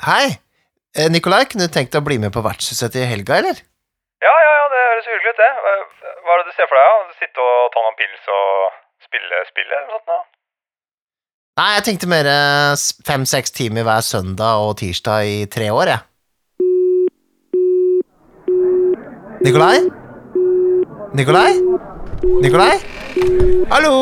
Hei! Eh, Nikolai, kunne du tenkt deg å bli med på vertshuset til helga, eller? Ja, ja, ja, det høres hyggelig ut, det. Hva hva er det du ser for deg? Ja? Sitte og ta noen pils og spille spill eller noe sånt? da? Nei, jeg tenkte mer fem-seks timer hver søndag og tirsdag i tre år, jeg. Nikolai? Nikolai? Nikolai? Hallo?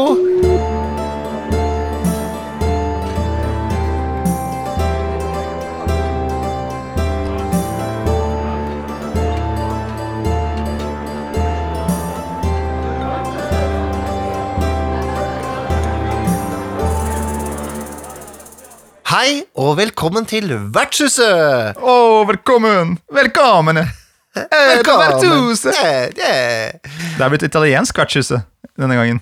Hei, og velkommen til Vertshuset! Å, velkommen! Velkommen! Eh, på vertshuset! Yeah, yeah. Det er blitt italiensk vertshuset denne gangen.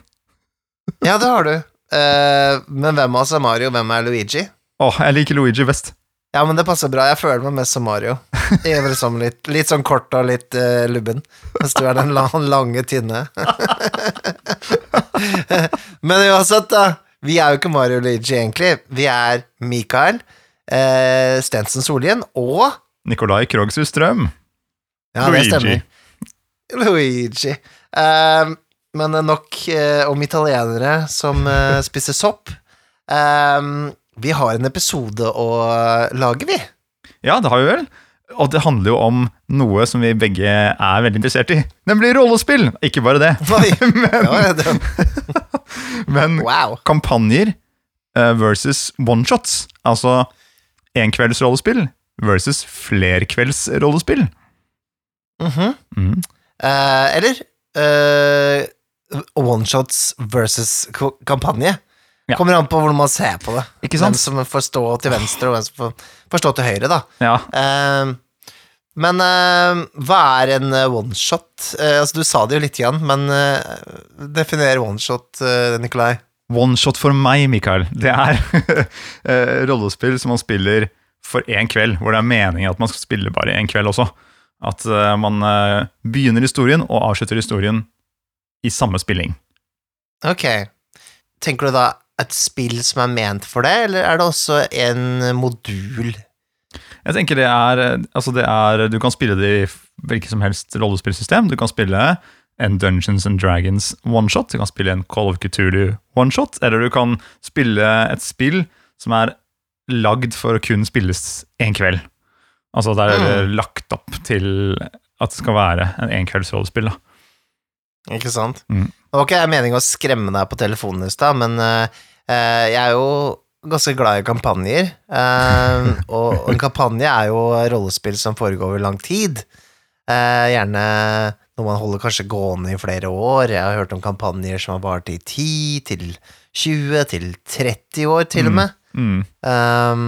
Ja, det har du. Eh, men hvem av oss er Mario, hvem er Luigi? Åh, jeg liker Luigi best. Ja, men det passer bra. Jeg føler meg mest som Mario. Jeg er vel som litt, litt sånn kort og litt uh, lubben, mens du er den la lange, tynne. men uansett, da. Vi er jo ikke Mario Luigi, egentlig. Vi er Mikael, eh, Stensen Solien og Nikolai Krogshus Strøm. Ja, det stemmer. Luigi. Eh, men nok eh, om italienere som eh, spiser sopp. Eh, vi har en episode å lage, vi. Ja, det har vi vel. Og det handler jo om noe som vi begge er veldig interessert i, nemlig rollespill. Ikke bare det, men, men wow. kampanjer eh, versus one-shots. Altså enkveldsrollespill versus flerkveldsrollespill. rollespill. Mm. Eh, eller uh, one-shots versus kampanje. Ja. Kommer an på hvordan man ser på det. Ikke sant? Hvem som får stå til venstre, og hvem som får, får stå til høyre, da. Ja. Uh, men uh, hva er en oneshot? one-shot? Eh, altså, du sa det jo litt igjen, men uh, definer one-shot, uh, Nikolai. One-shot for meg, Mikael, det er eh, rollespill som man spiller for én kveld, hvor det er meningen at man skal spille bare én kveld også. At eh, man eh, begynner historien og avslutter historien i samme spilling. Ok. Tenker du da et spill som er ment for det, eller er det også en modul? Jeg tenker det er, altså det er Du kan spille det i hvilket som helst rollespillsystem. Du kan spille en Dungeons and Dragons one-shot, du kan spille en Call of Cthulhu one-shot, eller du kan spille et spill som er lagd for å kun spilles én kveld. Altså det er lagt opp til at det skal være en enkveldsrollespill. da. Ikke sant? Mm. Det var ikke meningen å skremme deg på telefonen i stad, men eh, jeg er jo ganske glad i kampanjer. Uh, og en kampanje er jo rollespill som foregår over lang tid. Uh, gjerne når man holder kanskje gående i flere år. Jeg har hørt om kampanjer som har vart i 10 til 20 til 30 år, til og med. Mm. Um,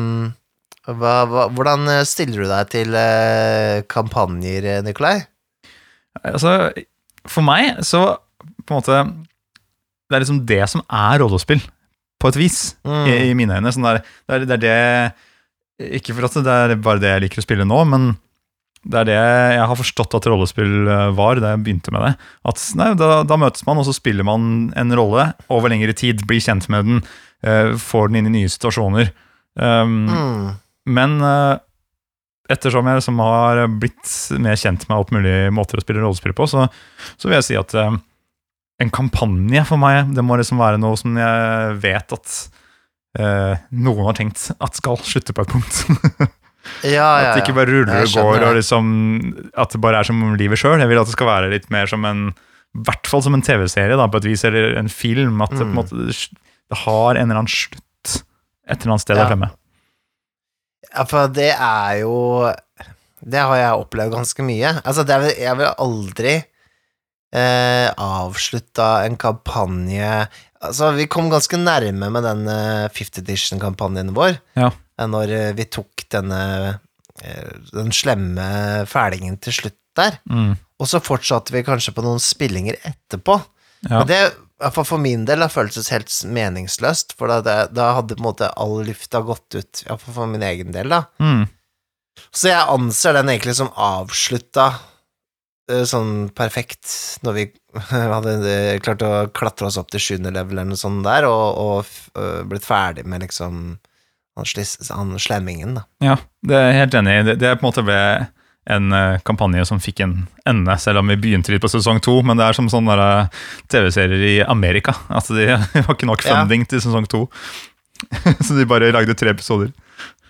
hva, hva, hvordan stiller du deg til kampanjer, Nikolai? Altså, for meg så på en måte Det er liksom det som er rollespill, på et vis, Mm. i, i mine øyne. Sånn det, er, det, er, det er det Ikke for at det er bare det jeg liker å spille nå, men det er det jeg har forstått at rollespill eh, var da jeg begynte med det. At nei, da, da møtes man, og så spiller man en rolle over lengre tid. Blir kjent med den, uh, får den inn i nye situasjoner. Um, Mm. men eh, ettersom jeg liksom har blitt mer kjent med alt mulig måter å spille rollespill på, så, så vil jeg si at eh, en kampanje for meg, det må liksom være noe som jeg vet at eh, noen har tenkt at skal slutte på et punkt. Ja, ja, At det ikke bare ruller og går, og liksom, at det bare er som livet sjøl. Jeg vil at det skal være litt mer som en I hvert fall som en TV-serie, da, på et vis, eller en film. At det, på en Mm. måte, det har en eller annen slutt et eller annet sted Ja. der fremme. Ja, for det er jo Det har jeg opplevd ganske mye. Altså, det er, jeg vil aldri eh, avslutta en kampanje Altså, vi kom ganske nærme med den eh, 50 Edition-kampanjen vår, Ja. eh, når eh, vi tok denne eh, den slemme fælingen til slutt der. Mm. Og så fortsatte vi kanskje på noen spillinger etterpå. Ja. Men det, hvert fall for min del, det føltes helt meningsløst, for da, det, da hadde på en måte all lufta gått ut, iallfall for min egen del, da. Mm. Så jeg anser den egentlig som avslutta eh, sånn perfekt, når vi hadde eh, klart å klatre oss opp til sjuende level eller noe sånt der, og, og øh, blitt ferdig med liksom han, slemmingen, da. Ja, det er helt enig i. Det, det på en måte ble en eh, kampanje som fikk en ende, selv om vi begynte litt på sesong to. Men det er som sånne eh, TV-serier i Amerika. At de har ikke nok Ja. til sesong to. Så de bare lagde tre episoder.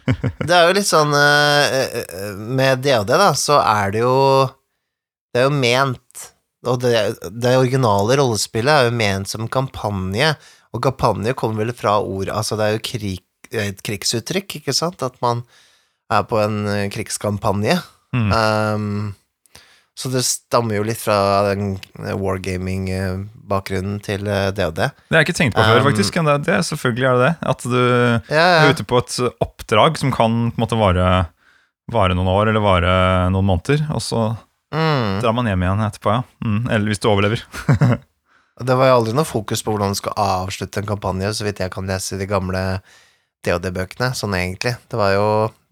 Det er jo litt sånn eh, Med DOD, da, så er det jo Det er jo ment Og det, det originale rollespillet er jo ment som kampanje, og kampanje kommer vel fra ord Altså, det er jo krig, et krigsuttrykk, ikke sant? At man er på en krigskampanje. Mm. Um, så det stammer jo litt fra den wargaming-bakgrunnen til eh, DOD. Det har jeg ikke tenkt på før, Um, faktisk. Det, det, selvfølgelig er det det. At du Ja, er ute på et oppdrag som kan på en måte vare, vare noen år eller vare noen måneder, og så Mm. drar man hjem igjen etterpå, ja. Mm. Eller hvis du overlever. Det var jo aldri noe fokus på hvordan du skal avslutte en kampanje, så vidt jeg kan lese i de gamle DOD-bøkene, sånn egentlig. Det var jo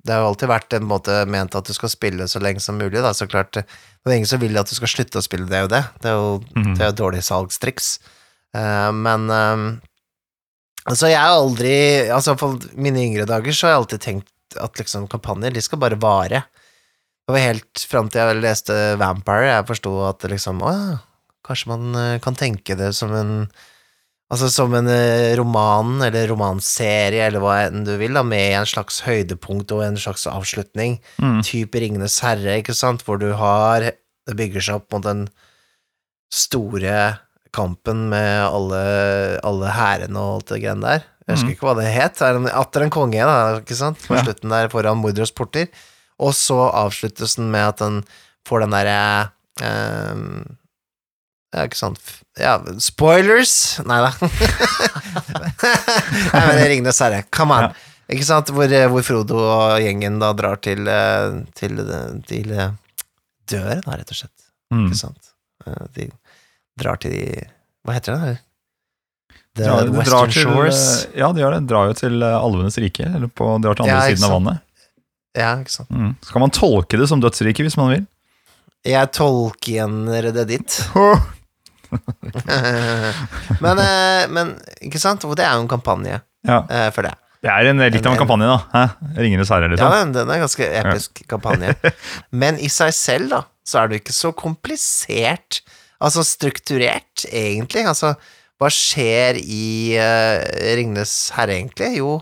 Det har jo alltid vært en måte ment at du skal spille så lenge som mulig, da, så klart. Det er ingen som vil at du skal slutte å spille DOD. Det er jo, Mhm. det er jo dårlig salgstriks. Uh, men eh, Altså, jeg har aldri Altså, for mine yngre dager så har jeg alltid tenkt at liksom kampanjer, de skal bare vare. Det var helt fram til jeg leste Vampire, jeg forsto at liksom Å ja, kanskje man eh, kan tenke det som en Altså som en eh, roman eller romanserie eller hva enn du vil, da, med en slags høydepunkt og en slags avslutning. Mm. Type Ringenes herre, ikke sant, hvor du har Det bygger seg opp mot den store kampen med alle, alle hærene og alt det greiene der. Jeg husker mm. ikke hva det het. Er Atter en konge, da, ikke sant, på Ja. slutten der foran Mordros porter. Og så avsluttes den med at den får den derre eh, Ja, ikke sant Ja, spoilers! Nei da. Nei, men Ringenes herre, come on. Ja. Ikke sant, hvor, eh, hvor Frodo og gjengen da drar til eh, til, til eh, døren, da, rett og slett. Mm. Ikke sant? De drar til de Hva heter det? The drar, de Western til, Shores. Ja, de gjør det. Drar jo til alvenes rike, eller på, drar til andre Ja, siden av vannet. Ja, ikke sant. Mm. Så kan man tolke det som dødsriket hvis man vil. Jeg tolkiener det dit. men, eh, men ikke sant? Og det er jo en kampanje Ja, eh, for det. Det er en, litt av en kampanje, da. Hæ? Ringenes herre, Ja, liksom. Ja, den er en ganske episk kampanje. Men i seg selv, da, så er det ikke så komplisert. Altså strukturert, egentlig. Altså, hva skjer i uh, Ringenes herre, egentlig? Jo,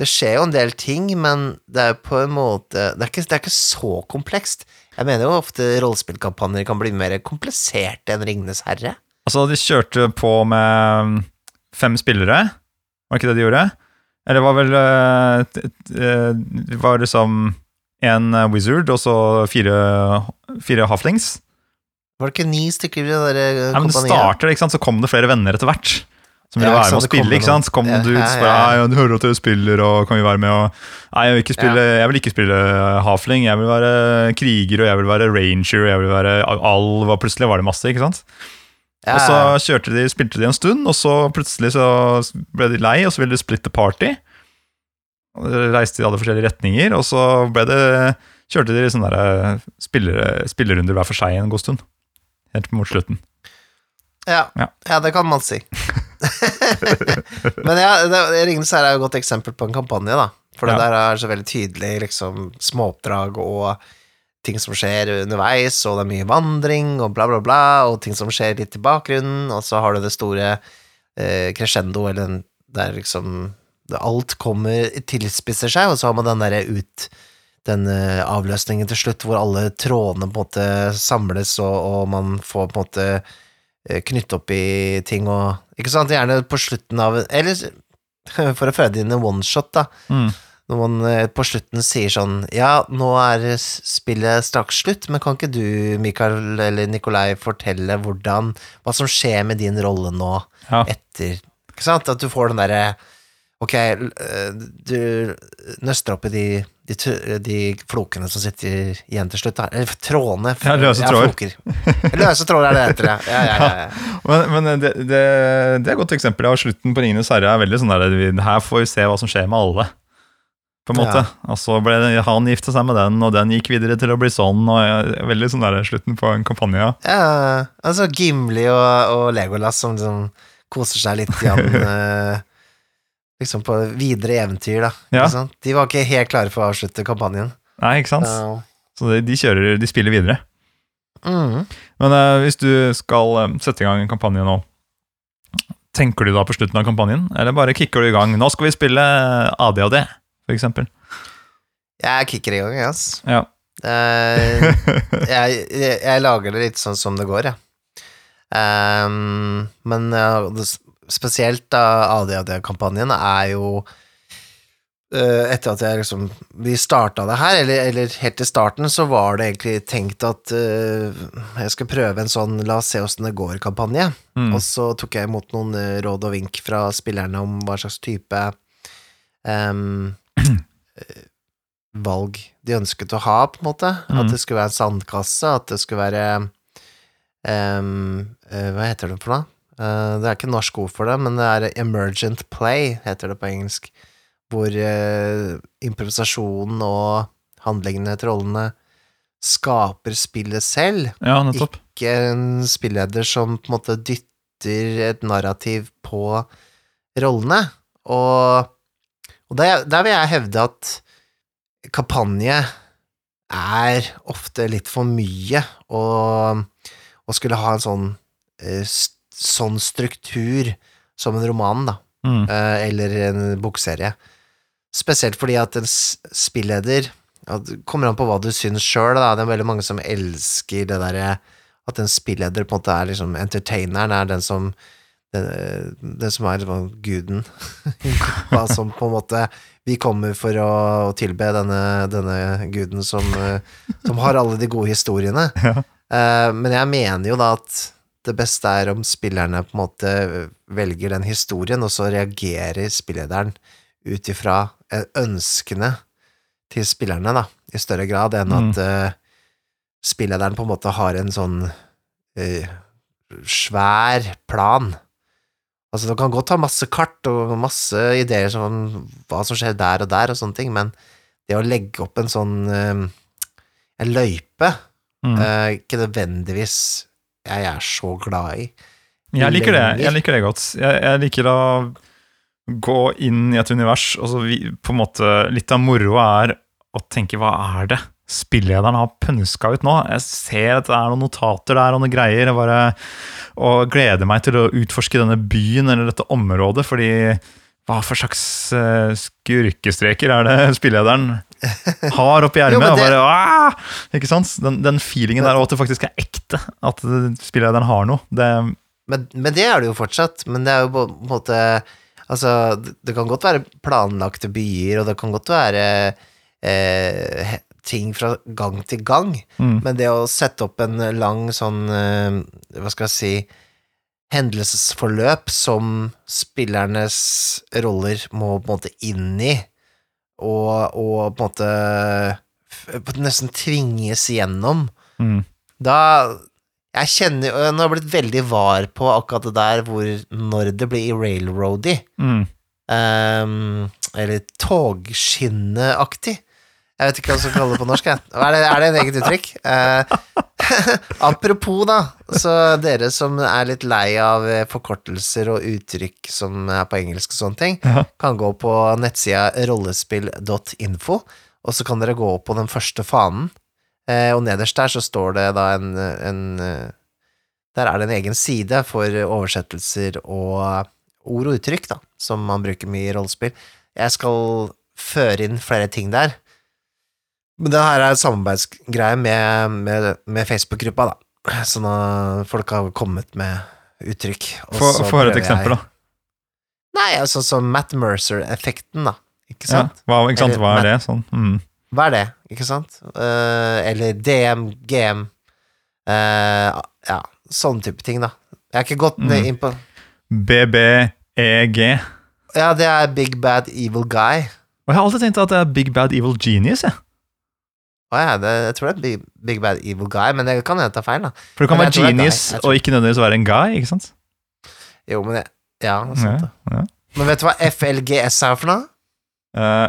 det skjer jo en del ting, men det er på en måte Det er ikke, det er ikke så komplekst. Jeg mener jo ofte rollespillkampanjer kan bli mer kompliserte enn Ringenes herre. Altså, de kjørte på med fem spillere, var ikke det de gjorde? Eller var vel eh, eh, Det var liksom en eh, wizard og så fire, fire halflings. Var det ikke ni stykker i det der kompaniet? Ja, men det starter, ikke sant, så kom det flere venner etter hvert. Som ville Ja, være med og spille, ikke sant. Så kom noen- du ut Ja, så ja, ja. «Ja, du hører at dere spiller, og kan vi være med og Nei, jeg vil ikke spille, jeg vil ikke spille halfling, jeg vil være kriger, og jeg vil være ranger, og jeg vil være alv, og plutselig var det masse, ikke sant. Ja, Og så kjørte de, spilte de en stund, og så plutselig så ble de lei, og så ville de splitte party. Og de reiste i alle forskjellige retninger, og så ble det, kjørte de sånne der spillere, spillerunder hver for seg en god stund. Helt mot slutten. Ja, Ja. ja, det kan man si. Men ja, Ringenes herre er jo et godt eksempel på en kampanje, da. For det Ja. der er så veldig tydelig liksom småoppdrag og ting som skjer underveis, og det er mye vandring og bla, bla, bla, og ting som skjer litt i bakgrunnen, og så har du det store eh, crescendo, eller den der liksom Alt kommer, tilspisser seg, og så har man den derre ut den eh, avløsningen til slutt, hvor alle trådene på en måte samles, og, og man får på en måte knytte opp i ting og Ikke sant? Gjerne på slutten av Eller for å føde inn en oneshot, da. Mm. Når man eh, på slutten sier sånn Ja, nå er spillet straks slutt, men kan ikke du, Mikael eller Nikolai, fortelle hvordan Hva som skjer med din rolle nå Ja. etter Ikke sant? At du får den derre Ok, eh, du nøster opp i de, de, de flokene som sitter igjen til slutt. Eller trådene. Ja, løse tråder. Ja, Løse tråder er det heter, ja. ja, ja. Men, men det, det, det er et godt eksempel. Ja, slutten på Ringenes herre er veldig sånn der Her får vi se hva som skjer med alle. På en måte. Og så ble han gifta seg med den, og den gikk videre til å bli sånn. Og Veldig sånn der slutten på en kampanje. Ja. Altså Gimli og, og Legolas som liksom koser seg litt igjen. eh, liksom på videre eventyr, da. Ja. De var ikke helt klare for å avslutte kampanjen. Nei, ikke sant? Uh, Så de, de kjører, de spiller videre. Mm. Men uh, hvis du skal uh, sette i gang en kampanje nå, tenker du da på slutten av kampanjen, eller bare kicker du i gang? Nå skal vi spille ADHD, for eksempel. Jeg kicker i gang, ass. Ja. Eh, jeg, jeg, jeg lager det litt sånn som det går, jeg. Ehm, men ja, det, spesielt da ADHD-kampanjen er jo eh, Etter at jeg liksom Vi starta det her, eller, eller helt til starten, så var det egentlig tenkt at uh, jeg skal prøve en sånn la oss se åssen det går-kampanje. Mm. Og så tok jeg imot noen eh, råd og vink fra spillerne om hva slags type eh, valg de ønsket å ha, på en måte. Mm. At det skulle være en sandkasse, at det skulle være um, Hva heter det for noe? Eh, det er ikke norsk ord for det, men det er emergent play, heter det på engelsk. Hvor eh, improvisasjonen og handlingene til rollene skaper spillet selv ja, nettopp. ikke en spilleder som på en måte dytter et narrativ på rollene. Og, og der, der vil jeg hevde at kampanje er ofte litt for mye, og, og skulle ha en sånn, eh, sånn struktur som en roman, da Mm. eh, eller en bokserie. Spesielt fordi at en spilleder Det kommer an på hva du syns sjøl, da. Det er veldig mange som elsker det derre At en spilleder på en måte er liksom entertaineren, er den som den, den som er liksom guden. Hva som på en måte Vi kommer for å tilbe denne, denne guden som, eh, som har alle de gode historiene. Ja. Uh, Men jeg mener jo da at det beste er om spillerne på en måte velger den historien, og så reagerer spillederen ut ifra eh, ønskene til spillerne, da, i større grad enn Mm. at uh, spillederen på en måte har en sånn uh, svær plan. Altså, du kan godt ha masse kart og masse ideer om hva som skjer der og der og sånne ting, men det å legge opp en sånn uh, en løype, Mm. eh, ikke nødvendigvis jeg er så glad i. Jeg liker det, jeg liker det godt. Jeg, jeg liker å gå inn i et univers, og så vi, på en måte Litt av moroa er å tenke hva er det spillederen har pønska ut nå? Jeg ser at det er noen notater der og noen greier, og bare og gleder meg til å utforske denne byen eller dette området, fordi hva for slags eh, skurkestreker er det spillederen har oppi ermet? det- bare, «Ah!» Ikke sant? Den, den feelingen der, og at det faktisk er ekte. At eh, har noe. Det, Men, men det er det jo fortsatt, men det er jo på en måte Altså, det, det kan godt være planlagte byer, og det kan godt være eh, ting fra gang til gang, mm. men det å sette opp en lang sånn eh, Hva skal jeg si Hendelsesforløp som spillernes roller må på en måte inn i, og, og på en måte nesten tvinges igjennom, Mm. da Jeg kjenner Nå har jeg blitt veldig var på akkurat det der hvor når det blir railroady, Mm. Um, eller togskinneaktig. Jeg vet ikke hva som skal kalle det på norsk. Jeg. Er, det, er det en eget uttrykk? Eh, apropos, da, så dere som er litt lei av eh, forkortelser og uttrykk som er på engelsk og sånne ting, Ja. kan gå på nettsida rollespill.info, og så kan dere gå på den første fanen, eh, og nederst der så står det da en, en Der er det en egen side for oversettelser og ord og uttrykk, da, som man bruker mye i rollespill. Jeg skal føre inn flere ting der. Men det her er samarbeidsgreie med, med, med Facebook-gruppa, da. Sånn at folk har kommet med uttrykk. Få høre et eksempel, jeg- da. Nei, altså sånn Matt Mercer-effekten, da. Ikke Ja, sant? hva, ikke sant? Eller- hva er det? Sånn. Mm. Hva er det, ikke sant? Uh, eller DM, GM uh, Ja, sånne type ting, da. Jeg har ikke gått Mm. inn på BBEG. Ja, det er Big Bad Evil Guy. Og jeg har alltid tenkt at det er Big Bad Evil Genius. Jeg. Å ja, det, jeg tror det er Big, Big Bad Evil Guy, men det kan hende jeg tar feil, da. For du kan Men være genius guy. Og ikke nødvendigvis være en guy. ikke sant? Jo, men jeg, Ja, sant, Ja, ja. Men vet du hva FLGS er for noe? Uh,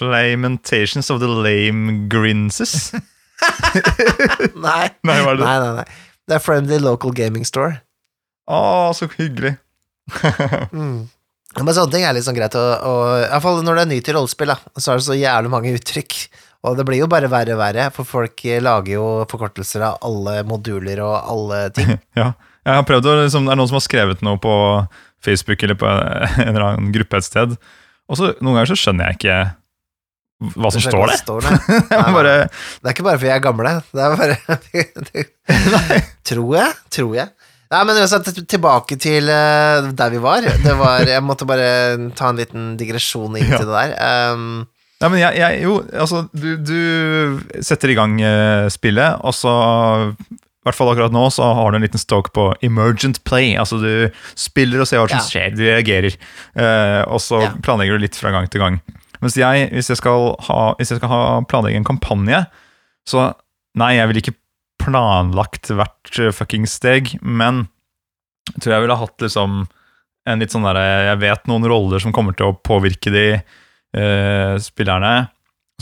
Flamentations of the Lame Grinses. nei. Nei, det? Nei, nei, nei. Det er Friendly Local Gaming Store. Å, så hyggelig. Mm. Men sånne ting er litt sånn greit, å, å i hvert fall når det er ny til rollespill, da, så er det så jævlig mange uttrykk. Og det blir jo bare verre og verre, for folk lager jo forkortelser av alle moduler og alle ting. Ja, jeg har prøvd å, liksom, Det er noen som har skrevet noe på Facebook eller på en eller annen gruppe et sted. Og så Noen ganger så skjønner jeg ikke hva som står der. står der. Nei, bare, Det er ikke bare fordi jeg er gamle, det er bare Tror jeg, tror jeg. Nei, men uansett, tilbake til eh, der vi var. Det var Jeg måtte bare ta en liten digresjon inn Ja. til det der. Um, Ja, men jeg, jeg jo, altså du, du setter i gang eh, spillet, og så I hvert fall akkurat nå så har du en liten stoke på emergent play. Altså du spiller og ser hva som Ja. skjer, du reagerer. Eh, og så Ja. planlegger du litt fra gang til gang. Mens jeg, hvis jeg skal ha, hvis jeg skal ha planlegge en kampanje, så nei, jeg vil ikke planlagt hvert fuckings fucking steg, men jeg tror jeg ville hatt liksom en litt sånn derre Jeg vet noen roller som kommer til å påvirke de eh, spillerne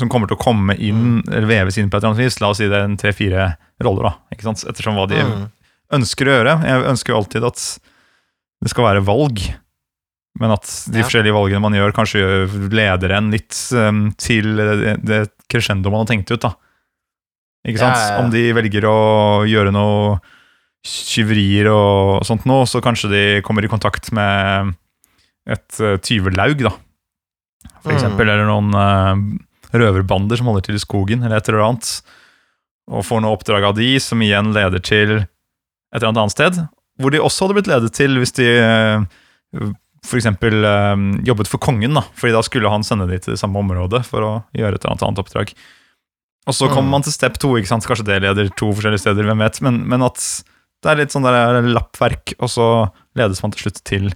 som kommer til å komme inn, eller veves inn på et eller annet vis. La oss si det er en tre-fire roller, da. Ikke sant? Ettersom hva de mm. ønsker å gjøre. Jeg ønsker jo alltid at det skal være valg, men at de Ja. forskjellige valgene man gjør, kanskje gjør- leder en litt um, til det, det crescendo man har tenkt ut, da. Ikke sant? Ja, ja. Om de velger å gjøre noe tyverier og sånt nå, så kanskje de kommer i kontakt med et uh, tyvelaug, da. For Mm. eller noen uh, røverbander som holder til i skogen, eller et eller annet. Og får noe oppdrag av de, som igjen leder til et eller annet annet sted. Hvor de også hadde blitt ledet til hvis de uh, eksempel uh, jobbet for kongen, da. Fordi da skulle han sende de til det samme området for å gjøre et eller annet annet oppdrag. Og så kommer Mm. man til step to, ikke sant? kanskje det leder to forskjellige steder, hvem vet. Men, men at det er litt sånn der lappverk, og så ledes man til slutt til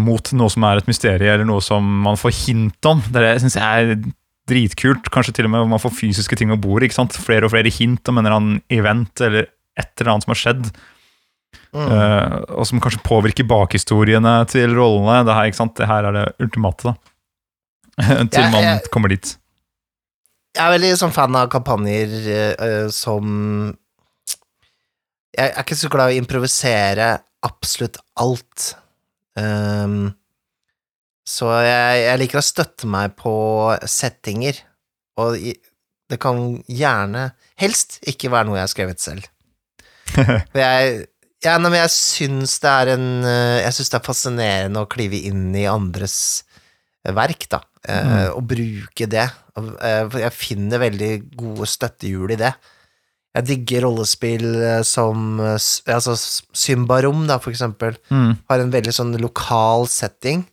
mot noe som er et mysterium, eller noe som man får hint om. Det syns jeg er dritkult. Kanskje til og med man får fysiske ting om bord. ikke sant? Flere og flere hint om en eller annen event eller et eller annet som har skjedd. Mm. eh, og som kanskje påvirker bakhistoriene til rollene. Det her, ikke sant? Det her er det ultimate, da. til man jeg- kommer dit. Jeg er veldig sånn fan av kampanjer uh, eh, som Jeg er ikke så glad i å improvisere absolutt alt. Ehm, så jeg, jeg liker å støtte meg på settinger, og det kan gjerne Helst ikke være noe jeg har skrevet selv. For jeg ja, men jeg syns det er en eh, Jeg syns det er fascinerende å klive inn i andres verk, da. mm. Og bruke det. Eh, jeg finner veldig gode støttehjul i det. Jeg digger rollespill eh, som eh, altså Symbarom, da, for eksempel. Mm. Har en veldig sånn lokal setting,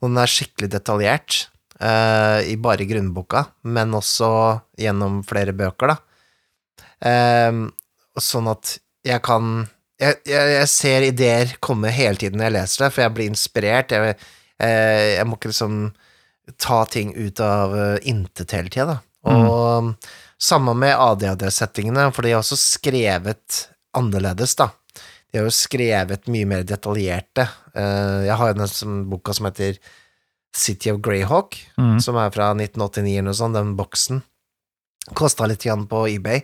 og den er skikkelig detaljert. Uh, I bare grunnboka, men også gjennom flere bøker, da. Uh, sånn at jeg kan jeg, jeg, jeg ser ideer komme hele tiden når jeg leser det, for jeg blir inspirert. Jeg, jeg må ikke liksom ta ting ut av intet hele tida, da. Og samme med ADHD-settingene, for de er også skrevet annerledes, da. De har jo skrevet mye mer detaljerte. Eh, jeg har jo den som, boka som heter City of Greyhawk, Mm. som er fra 1989 eller noe sånt, den boksen. Kosta litt igjen på eBay.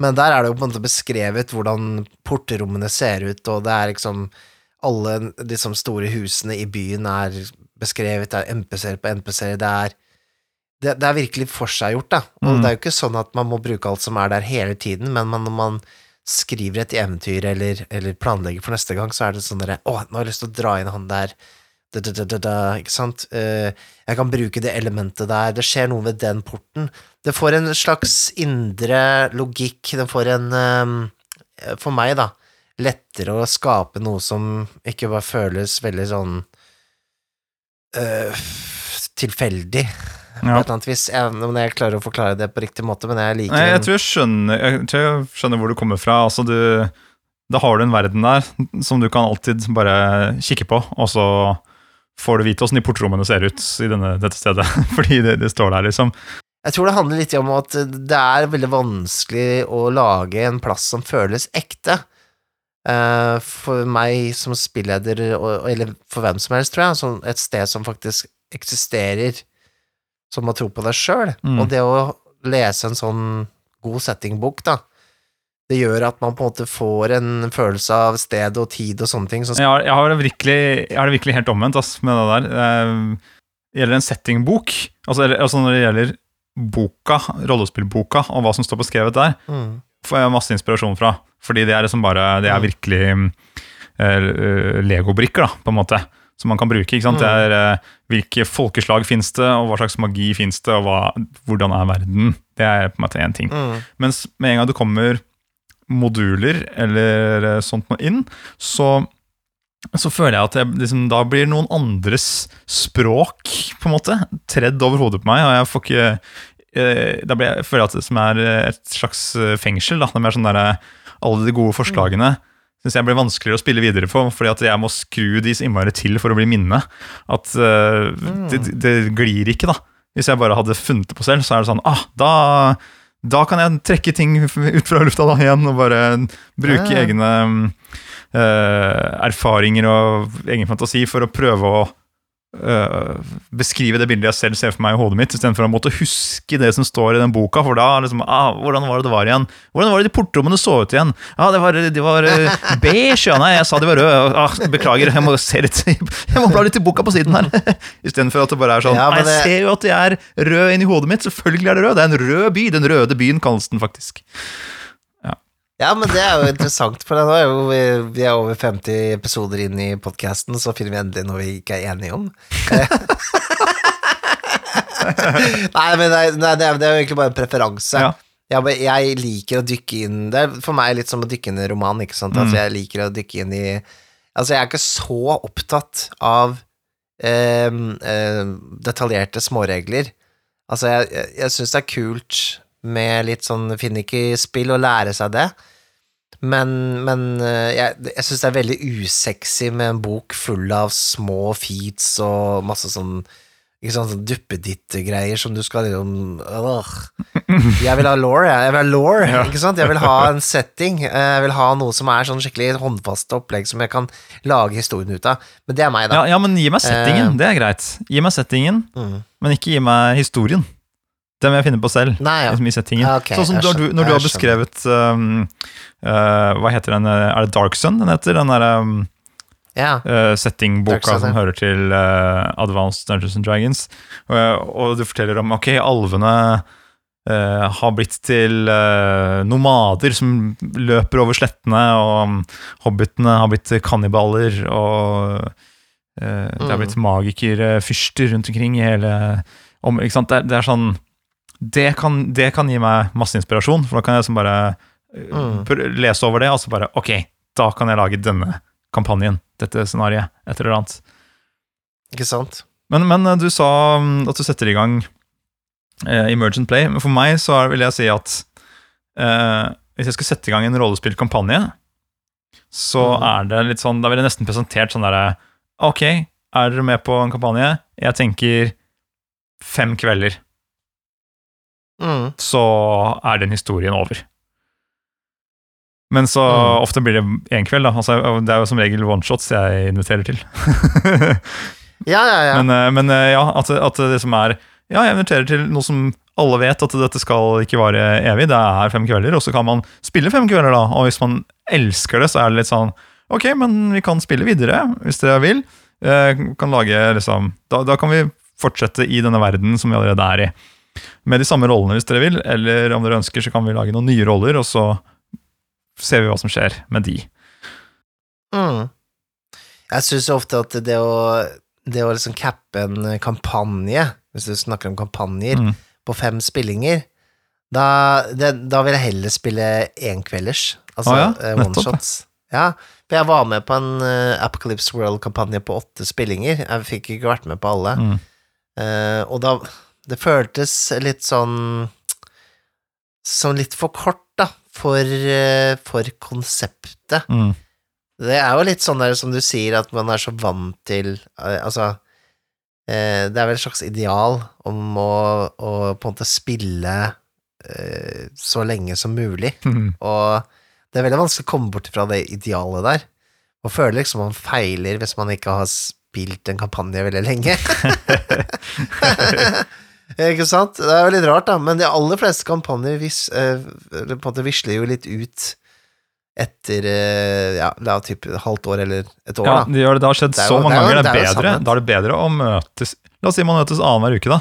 Men der er det jo på en måte beskrevet hvordan porterommene ser ut, og det er liksom alle de liksom, store husene i byen er beskrevet, det er NPC-er på NPC-er, det er det, det er virkelig forseggjort, da. Og Mm. det er jo ikke sånn at man må bruke alt som er der hele tiden, men man, når man skriver et eventyr eller, eller planlegger for neste gang, så er det sånn derre Å, nå har jeg lyst til å dra inn han der. Da, da, da, ikke sant? Eh, jeg kan bruke det elementet der. Det skjer noe ved den porten. Det får en slags indre logikk. Det får en eh, For meg, da, lettere å skape noe som ikke bare føles veldig sånn eh, tilfeldig, Ja. Jeg, om jeg klarer å forklare det på riktig måte, men jeg liker Nei, jeg tror jeg skjønner, jeg tror jeg skjønner hvor du kommer fra. Altså, du, da har du en verden der som du kan alltid bare kikke på, og så får du vite åssen de portrommene ser ut i denne, dette stedet. Fordi det, det står der, liksom. Jeg tror det handler litt om at det er veldig vanskelig å lage en plass som føles ekte. Eh, for meg som spilleder, eller for hvem som helst, tror jeg, sånn et sted som faktisk eksisterer, som å tro på deg sjøl. Mm. Og det å lese en sånn god settingbok, da, det gjør at man på en måte får en følelse av sted og tid og sånne ting. Så Jeg har, jeg har, virkelig, jeg har det virkelig helt omvendt ass, med det der. Eh, Det gjelder en settingbok. Altså, altså når det gjelder boka, rollespillboka, og hva som står beskrevet der, mm. får jeg masse inspirasjon fra. Fordi det er liksom bare Det er Mm. virkelig uh, legobrikker, da, på en måte. Som man kan bruke. Mm. Det er eh, Hvilke folkeslag fins det, og hva slags magi fins det, og hva, hvordan er verden? Det er på en måte én ting. Mm. Mens med en gang det kommer moduler eller eh, sånt noe inn, så, så føler jeg at jeg, liksom, da blir noen andres språk på en måte tredd over hodet på meg, og jeg får ikke eh, Da blir jeg, føler jeg at det som er et slags fengsel. Da. Det er mer sånn der, alle de gode forslagene syns jeg blir vanskeligere å spille videre på, fordi at jeg må skru de så innmari til for å bli minnet. At eh, det, det glir ikke, da. Hvis jeg bare hadde funnet det på selv, så er det sånn ah, da, da kan jeg trekke ting ut fra lufta da igjen og bare bruke Ja. egne uh, erfaringer og egen fantasi for å prøve å eh, beskrive det bildet jeg selv ser for meg i hodet mitt, istedenfor å måtte huske det som står i den boka. For da liksom ah, Hvordan var det det var igjen? Hvordan var det de portrommene så ut igjen? Ja, det var, de var eh, beige, ja. Nei, jeg sa de var røde. Ah, beklager, jeg må se litt Jeg må bla litt i boka på siden her. Istedenfor at det bare er sånn Ja, det... Jeg ser jo at de er røde inni hodet mitt. Selvfølgelig er det rød. Det er en rød by. Den røde byen kalles den faktisk. Ja, men det er jo interessant, for nå er jo vi, er over 50 episoder inn i podkasten, så finner vi endelig noe vi ikke er enige om. nei, men det, er- nei, det, er, det er jo egentlig bare en preferanse. Ja. Ja, men jeg liker å dykke inn Det er for meg litt som å dykke inn i en roman, ikke sant. Altså, jeg liker å dykke inn i Altså, jeg er ikke så opptatt av eh, eh, detaljerte småregler. Altså, jeg, jeg, jeg syns det er kult med litt sånn finicky-spill og lære seg det. Men, men eh, jeg, jeg syns det er veldig usexy med en bok full av små feats og masse sånn ikke sånn, sånn duppeditt-greier som du skal liksom øh. Jeg vil ha law, jeg. jeg vil ha law, Ja. ikke sant? Jeg vil ha en setting. eh, Jeg vil ha noe som er sånn skikkelig håndfaste opplegg som jeg kan lage historien ut av. Men det er meg, da. Ja, ja, men gi meg settingen. Uh, Det er greit. Gi meg settingen, Mm. men ikke gi meg historien. Den vil jeg finne på selv. Nei, ja. Ja, sånn som når du, når du har beskrevet um, uh, Hva heter den? uh, Er det Dark Sun den heter? Den derre um, ja. uh, settingboka som hører til uh, Advanced Dungeons and Dragons. Uh, og du forteller om ok, alvene uh, har blitt til uh, nomader som løper over slettene, og um, hobbitene har blitt kannibaler, og det har Mm. blitt magikerfyrster rundt omkring i hele om, ikke sant? Det, er- det er sånn det kan, det kan gi meg masse inspirasjon, for da kan jeg liksom bare uh, Mm. lese over det, og så bare Ok, da kan jeg lage denne kampanjen, dette scenarioet, et eller annet. Ikke sant? Men, men uh, du sa um, at du setter i gang eh, Emergent Play. Men for meg så vil jeg si at eh, hvis jeg skal sette i gang en rollespillkampanje, så mm. er det litt sånn Da vil jeg nesten presentert sånn derre Ok, er dere med på en kampanje? Jeg tenker fem kvelder, Mm. så er den historien over. Men så Mm. ofte blir det én kveld, da. Altså, det er jo som regel oneshots jeg inviterer til. Ja, ja, ja. Men, eh, men eh, ja, at, at det som er Ja, jeg inviterer til noe som alle vet at dette skal ikke vare evig. Det er fem kvelder, og så kan man spille fem kvelder, da. Og hvis man elsker det, så er det litt sånn Ok, men vi kan spille videre, hvis dere vil. Eh, kan lage liksom da, da kan vi fortsette i denne verden som vi allerede er i. Med de samme rollene, hvis dere vil. Eller om dere ønsker, så kan vi lage noen nye roller, og så ser vi hva som skjer med de. Mm. Jeg syns ofte at det å, det å liksom cappe en kampanje, hvis du snakker om kampanjer, Mm. på fem spillinger, da, det, da vil jeg heller spille enkvelders. Altså ah, ja, one-shots. Ja, for jeg var med på en eh, Apocalypse World-kampanje på åtte spillinger. Jeg fikk ikke vært med på alle. Mm. Uh, og da Det føltes litt sånn Som litt for kort, da, for, eh, for konseptet. Mm. Det er jo litt sånn der som du sier, at man er så vant til eh, Altså eh, Det er vel et slags ideal om å, å på en måte spille så lenge som mulig, Mm. og det er veldig vanskelig å komme bort fra det idealet der. Og føler liksom man feiler hvis man ikke har spilt en kampanje veldig lenge. Ikke sant? Det er jo litt rart, da, men de aller fleste kampanjer vis, eh, på en måte visler jo litt ut etter eh, ja, la typ et halvt år eller et år, Ja, da. de gjør det. det har skjedd Det jo, så mange det jo- ganger. Det er, det er bedre, da er det bedre å møtes La oss si man møtes annenhver uke, da.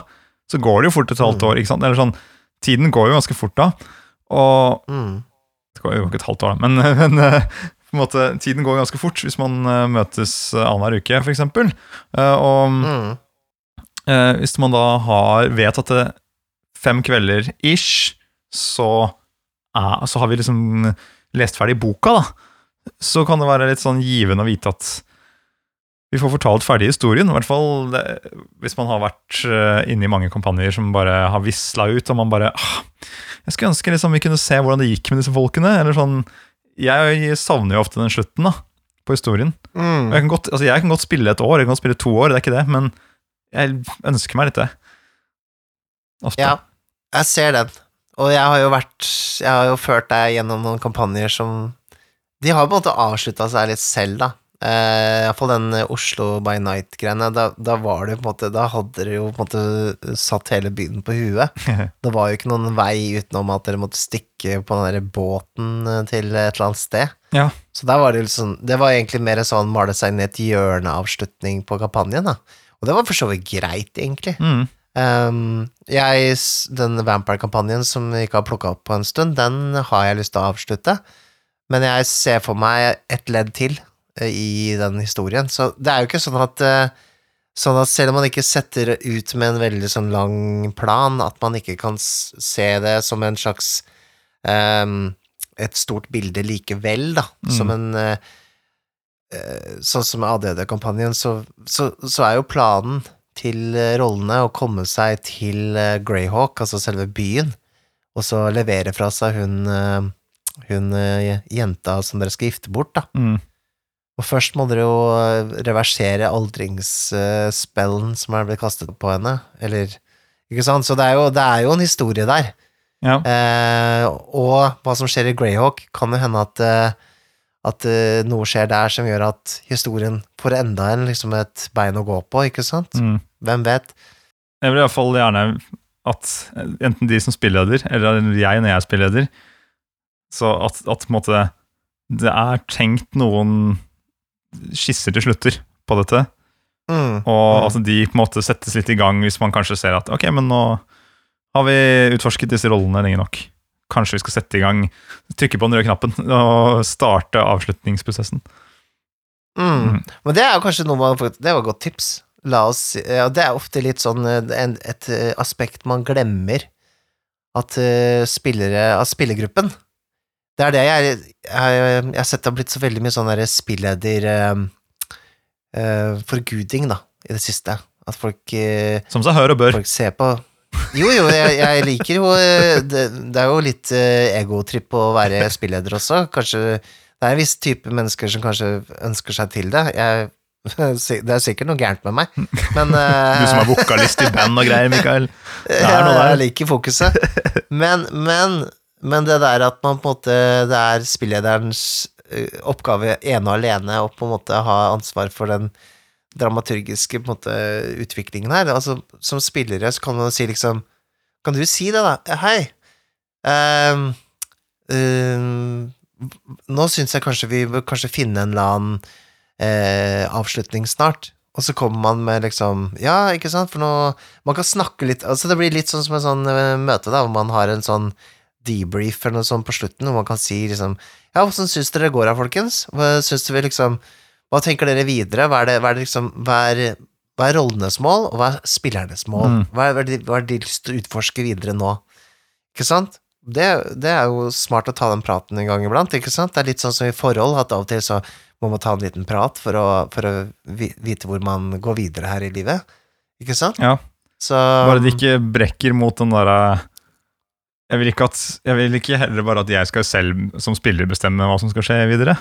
Så går det jo fort et halvt Mm. år. ikke sant? Eller sånn, Tiden går jo ganske fort da. Og Mm. Det går jo ikke et halvt år, da, men, men eh, måte, tiden går ganske fort hvis man eh, møtes eh, annenhver uke, f.eks. Uh, og Mm. Eh, hvis man da har vet at det fem kvelder ish, så, er, så har vi liksom lest ferdig boka, da. Så kan det være litt sånn givende å vite at vi får fortalt ferdig historien. I hvert fall det, hvis man har vært uh, inne i mange kampanjer som bare har visla ut, og man bare ah, Jeg skulle ønske liksom vi kunne se hvordan det gikk med disse folkene. Eller sånn Jeg savner jo ofte den slutten da på historien. Mm. Jeg kan, godt, altså jeg kan godt spille et år, jeg kan godt spille to år, det er ikke det, men jeg ønsker meg litt det. Ofte. Ja, jeg ser den. Og jeg har jo vært Jeg har jo ført deg gjennom noen kampanjer som De har på en måte avslutta seg litt selv, da. Uh, Iallfall den eh, Oslo by Night-greiene. Da, da var det på en måte Da hadde dere jo på en måte satt hele byen på huet. Det var jo ikke noen vei utenom at dere måtte stikke på den der båten eh, til et eller annet sted. Ja. Så der var det jo sånn Det var egentlig mer sånn male seg i et hjørneavslutning på kampanjen, da. Og det var for så vidt greit, egentlig. Mm. Um, jeg, den Vampire-kampanjen som vi ikke har plukka opp på en stund, den har jeg lyst til å avslutte. Men jeg ser for meg et ledd til eh, i den historien. Så det er jo ikke sånn at eh, Sånn at selv om man ikke setter ut med en veldig sånn lang plan, at man ikke kan se det som en slags um, Et stort bilde likevel, da. Som en eh, Sånn som ADD-kampanjen, så, så, så er jo planen til eh, rollene å komme seg til eh, Greyhawk, altså selve byen, og så levere fra seg hun, eh, hun eh, jenta som dere skal gifte bort, da. Mm. Og først må dere jo eh, reversere aldringsspellen som er blitt kastet på henne, eller Ikke sant? Så det er jo, det er jo en historie der. Ja. Eh, og hva som skjer i Greyhawk, kan jo hende at, eh, at uh, noe skjer der som gjør at historien får enda en, liksom et bein å gå på, ikke sant? Mm. Hvem vet? Jeg vil iallfall gjerne at enten de som spilleder, eller jeg når jeg er spilleder, så at, at måte det er tenkt noen skisser til slutter på dette, Mm. og at de på en måte settes litt i gang hvis man kanskje ser at ok, men nå har vi utforsket disse rollene lenge nok. Kanskje vi skal sette i gang, trykke på den røde knappen og starte avslutningsprosessen. Mm. Men det er jo kanskje noe man Det var et godt tips. La oss ja, Det er ofte litt sånn eh, en, et eh, aspekt man glemmer. At uh, spillere Av spillergruppen. Det er det jeg Jeg, jeg har sett det har blitt så veldig mye sånn derre spilleder uh, uh, Forguding, da, i det siste. At folk Som seg hør og bør. folk ser på Jo, jo, jeg, jeg liker jo eh, det, det er jo litt eh, egotripp å være spilleder også. Kanskje det er en viss type mennesker som kanskje ønsker seg til det. Jeg, det er sikkert noe gærent med meg, men eh, Du som er vokalist i band og greier, Mikael. Det er noe der. jeg liker fokuset. Men, men, men det der at man på en måte Det er spillederens oppgave ene og alene å på en måte ha ansvar for den dramaturgiske måte, utviklingen her. Altså, som spillere så kan man si liksom Kan du si det, da? Hei. ehm, ehm, nå syns jeg kanskje vi bør kanskje finne en eller annen uh, avslutning snart. Og så kommer man med liksom Ja, ikke sant, for nå Man kan snakke litt Altså, det blir litt sånn som en sånn eh, møte, da, hvor man har en sånn debrief eller noe sånt på slutten, hvor man kan si liksom Ja, åssen syns dere det går her, folkens? Syns dere liksom Hva tenker dere videre? Hva er det, hva er liksom Hva er, hva er rollenes mål, og hva er spillernes mål? Mm. Hva, er, de, hva de lyst til å utforske videre nå? Ikke sant? Det, det er jo smart å ta den praten en gang iblant, ikke sant? Det er litt sånn som i forhold, at av og til så må man ta en liten prat for å, for å vite hvor man går videre her i livet. Ikke sant? Ja. Så Bare de ikke brekker mot den derre jeg ikke at, jeg vil ikke heller bare at jeg skal selv som spiller bestemme hva som skal skje videre.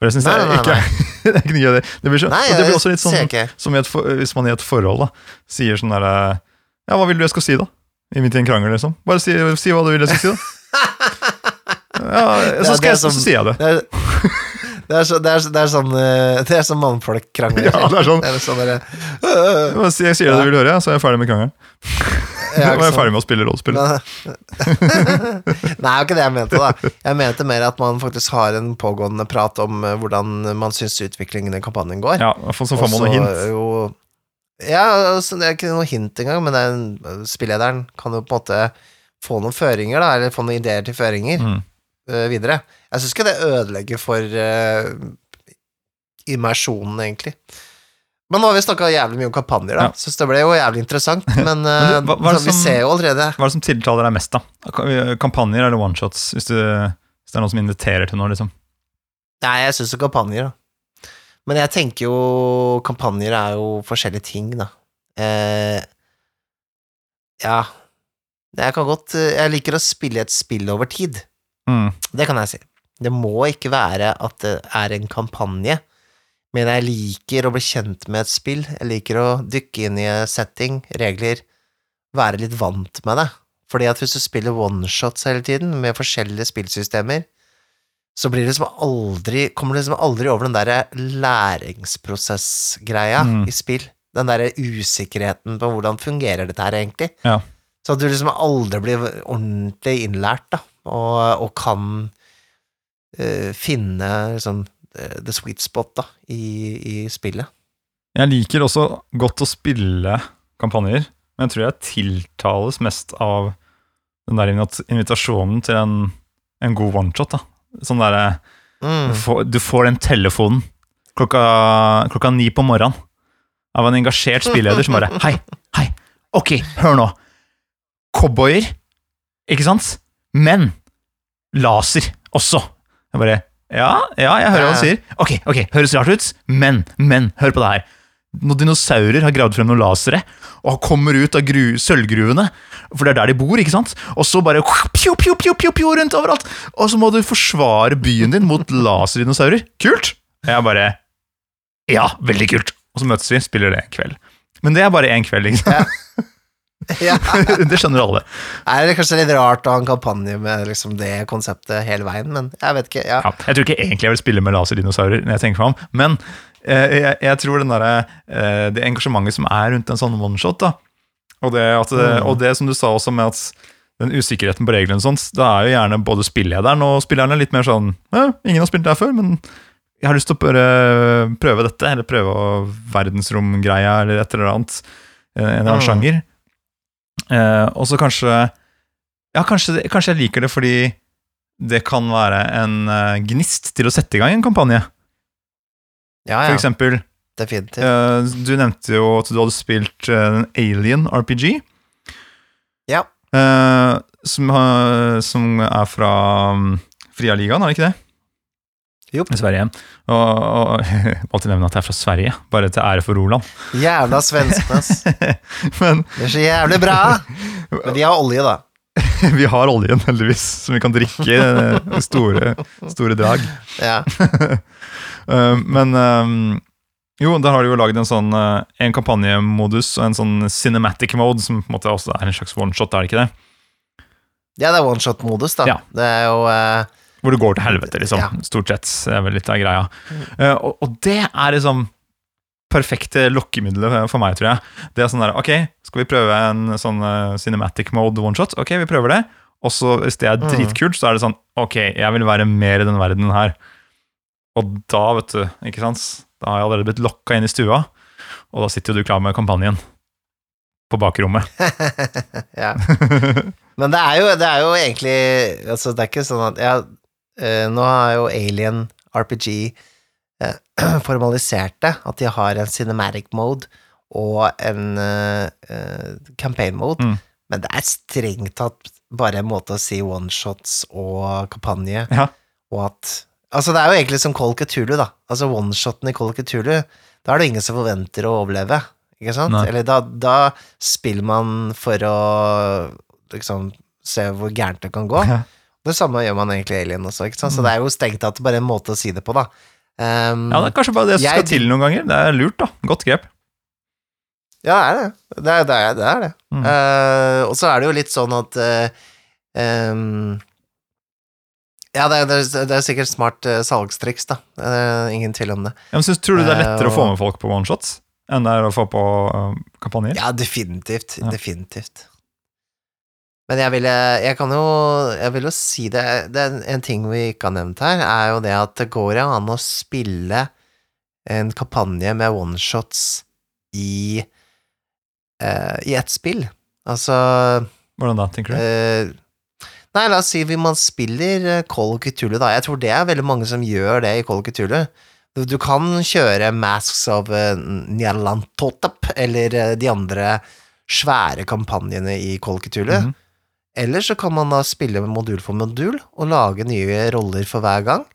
For det syns jeg nei, ikke det er ikke noe gøy. Det, det blir, så, Nei, det blir også litt sånn som et, hvis man i et forhold da sier sånn derre Ja, hva vil du jeg skal si, da? I midt i en krangel, liksom. Bare si, si hva du vil jeg skal si, da. Ja, så, skal er jeg, så sier jeg det. Det er, så, det er, det er sånn eh, Det er sånn mannfolk krangler. Ja, det er sånn. Det er sånn der, øh, Jeg sier det du vil høre, så er jeg ferdig med krangelen. Nå er jeg ferdig med å spille rollespill. Nei, det var ikke det jeg mente, da. Jeg mente mer at man faktisk har en pågående prat om eh, hvordan man syns utviklingen i kampanjen går. Ja, for så får man noe hint. Jo, ja, altså, det er ikke noe hint engang, men det er en, spillederen kan jo på en måte få noen føringer, da, eller få noen ideer til føringer Mm. Eh, videre. Jeg syns ikke det ødelegger for uh, immersjonen, egentlig. Men nå har vi snakka jævlig mye om kampanjer, da. Ja. Syns det ble jo jævlig interessant, men, Men eh, du, hva- hva er det vi ser jo allerede Hva er det som tiltaler deg mest, da? Kampanjer eller oneshots? Hvis, du- hvis det er noen som inviterer til noe, liksom. Nei, jeg syns jo kampanjer, da. Men jeg tenker jo Kampanjer er jo forskjellige ting, da. Eh, ja Jeg kan godt eh, Jeg liker å spille et spill over tid. Mm. Det kan jeg si. Det må ikke være at det er en kampanje, men jeg liker å bli kjent med et spill. Jeg liker å dykke inn i setting, regler, være litt vant med det. Fordi at hvis du spiller oneshots hele tiden, med forskjellige spillsystemer, så blir det liksom aldri Kommer du liksom aldri over den derre læringsprosessgreia Mm. i spill. Den derre usikkerheten på hvordan fungerer dette her egentlig. Ja. Så at du liksom aldri blir ordentlig innlært, da, og, og kan uh, finne liksom the sweet spot, da, i, i spillet. Jeg liker også godt å spille kampanjer, men jeg tror jeg tiltales mest av den der invitasjonen til en, en god oneshot. Sånn derre Mm. du, får- du får den telefonen klokka, klokka ni på morgenen av en engasjert spilleder som bare Hei, hei, ok, hør nå. Cowboyer, ikke sant? Men laser også. Jeg bare Ja, ja, jeg hører hva du sier. Ok, ok, høres rart ut, men, men, hør på det her. Noen dinosaurer har gravd frem noen lasere og kommer ut av gru sølvgruvene, for det er der de bor, ikke sant? Og så bare pjo, pjo, pjo, pjo, pjo, rundt overalt. Og så må du forsvare byen din mot laserdinosaurer. Kult! Jeg bare Ja, veldig kult. Og så møtes vi, spiller det en kveld. Men det er bare én kveld, ikke sant? Ja. det skjønner alle. Er det kanskje litt rart å ha en kampanje med liksom det konseptet hele veien, men jeg vet ikke. Ja. Ja, jeg tror ikke egentlig jeg vil spille med laserdinosaurer, når jeg tenker meg om, men eh, jeg, jeg tror den der, eh, det engasjementet som er rundt en sånn oneshot, da, og det, at, Mm. og det som du sa også med at den usikkerheten på reglene og sånt, da er jo gjerne både spillederen og spillerne litt mer sånn eh, ingen har spilt der før, men jeg har lyst til å prøve, prøve dette, eller prøve verdensromgreia, eller et eller annet. eh, En eller annen Mm. sjanger. Eh, og så kanskje Ja, kanskje, kanskje jeg liker det fordi det kan være en eh, gnist til å sette i gang en kampanje. ja, For eksempel, definitivt. eh, du nevnte jo at du hadde spilt eh, en Alien RPG. Ja. eh, som, som er fra um, Fria Ligaen, er det ikke det? Jo. I Sverige. Og, og alltid nevne at jeg er fra Sverige, bare til ære for Roland. Jævla svenskene, ass. Men Det er så jævlig bra! Men de har olje, da. vi har oljen, heldigvis, som vi kan drikke eh, store, store drag. Ja. Uh, men um, jo, der har de jo lagd en sånn En kampanjemodus og en sånn cinematic mode, som på en måte også er en slags oneshot, er det ikke det? ja, det er one shot-modus, da. Ja. Det er jo eh, Hvor det går til helvete, liksom. Ja. Stort sett. Er vel litt av greia. Uh, og, og det er liksom perfekte lokkemiddelet for meg, tror jeg. Det er sånn der, ok, skal vi prøve en sånn uh, cinematic mode one-shot? Ok, vi prøver det. Og så hvis det er Mm. dritkult, så er det sånn, ok, jeg vil være mer i den verdenen her. Og da, vet du, ikke sant, da har jeg allerede blitt lokka inn i stua, og da sitter jo du klar med kampanjen. På bakrommet. Ja. Men det er jo, det er jo egentlig Altså, det er ikke sånn at ja, eh, Nå har jo Alien RPG eh, formalisert det, at de har en cinematic mode og en eh, eh, campaign mode, Mm. men det er strengt tatt bare en måte å si one-shots og kampanje, Ja. og at Altså, det er jo egentlig som Call Cthulhu, da. Altså, one-shoten i Call Cthulhu, da er det ingen som forventer å overleve, ikke sant? Nei. Eller da, da spiller man for å liksom se hvor gærent det kan gå. Ja. Det samme gjør man egentlig i Alien også, ikke sant? Så det er jo strengt tatt bare en måte å si det på, da. Um, Ja, det er kanskje bare det som Jeg- skal til noen ganger. Det er lurt, da. Godt grep. Ja, det er det. Det er det. Det, er det. Mm. Uh, og så er det jo litt sånn at uh, um, Ja, det er, det, er, er sikkert smart uh, salgstriks, da. Uh, ingen tvil om det. Ja, men synes, tror du det er lettere å få med folk på one-shots enn det er å få på uh, kampanjer? Ja, definitivt. Ja. Definitivt. Men jeg ville Jeg kan jo Jeg vil jo si det, det En ting vi ikke har nevnt her, er jo det at det går an å spille en kampanje med oneshots i uh, I ett spill. Altså Hvordan da, tenker du? Uh, Nei, la oss si hvis man spiller eh, Call of Cthulhu, da. Jeg tror det er veldig mange som gjør det i Call of Cthulhu. Du, du kan kjøre Masks of uh, Nyarlathotep eller uh, de andre svære kampanjene i Call of Cthulhu. Mhm. Eller så kan man da spille modul for modul og lage nye roller for hver gang.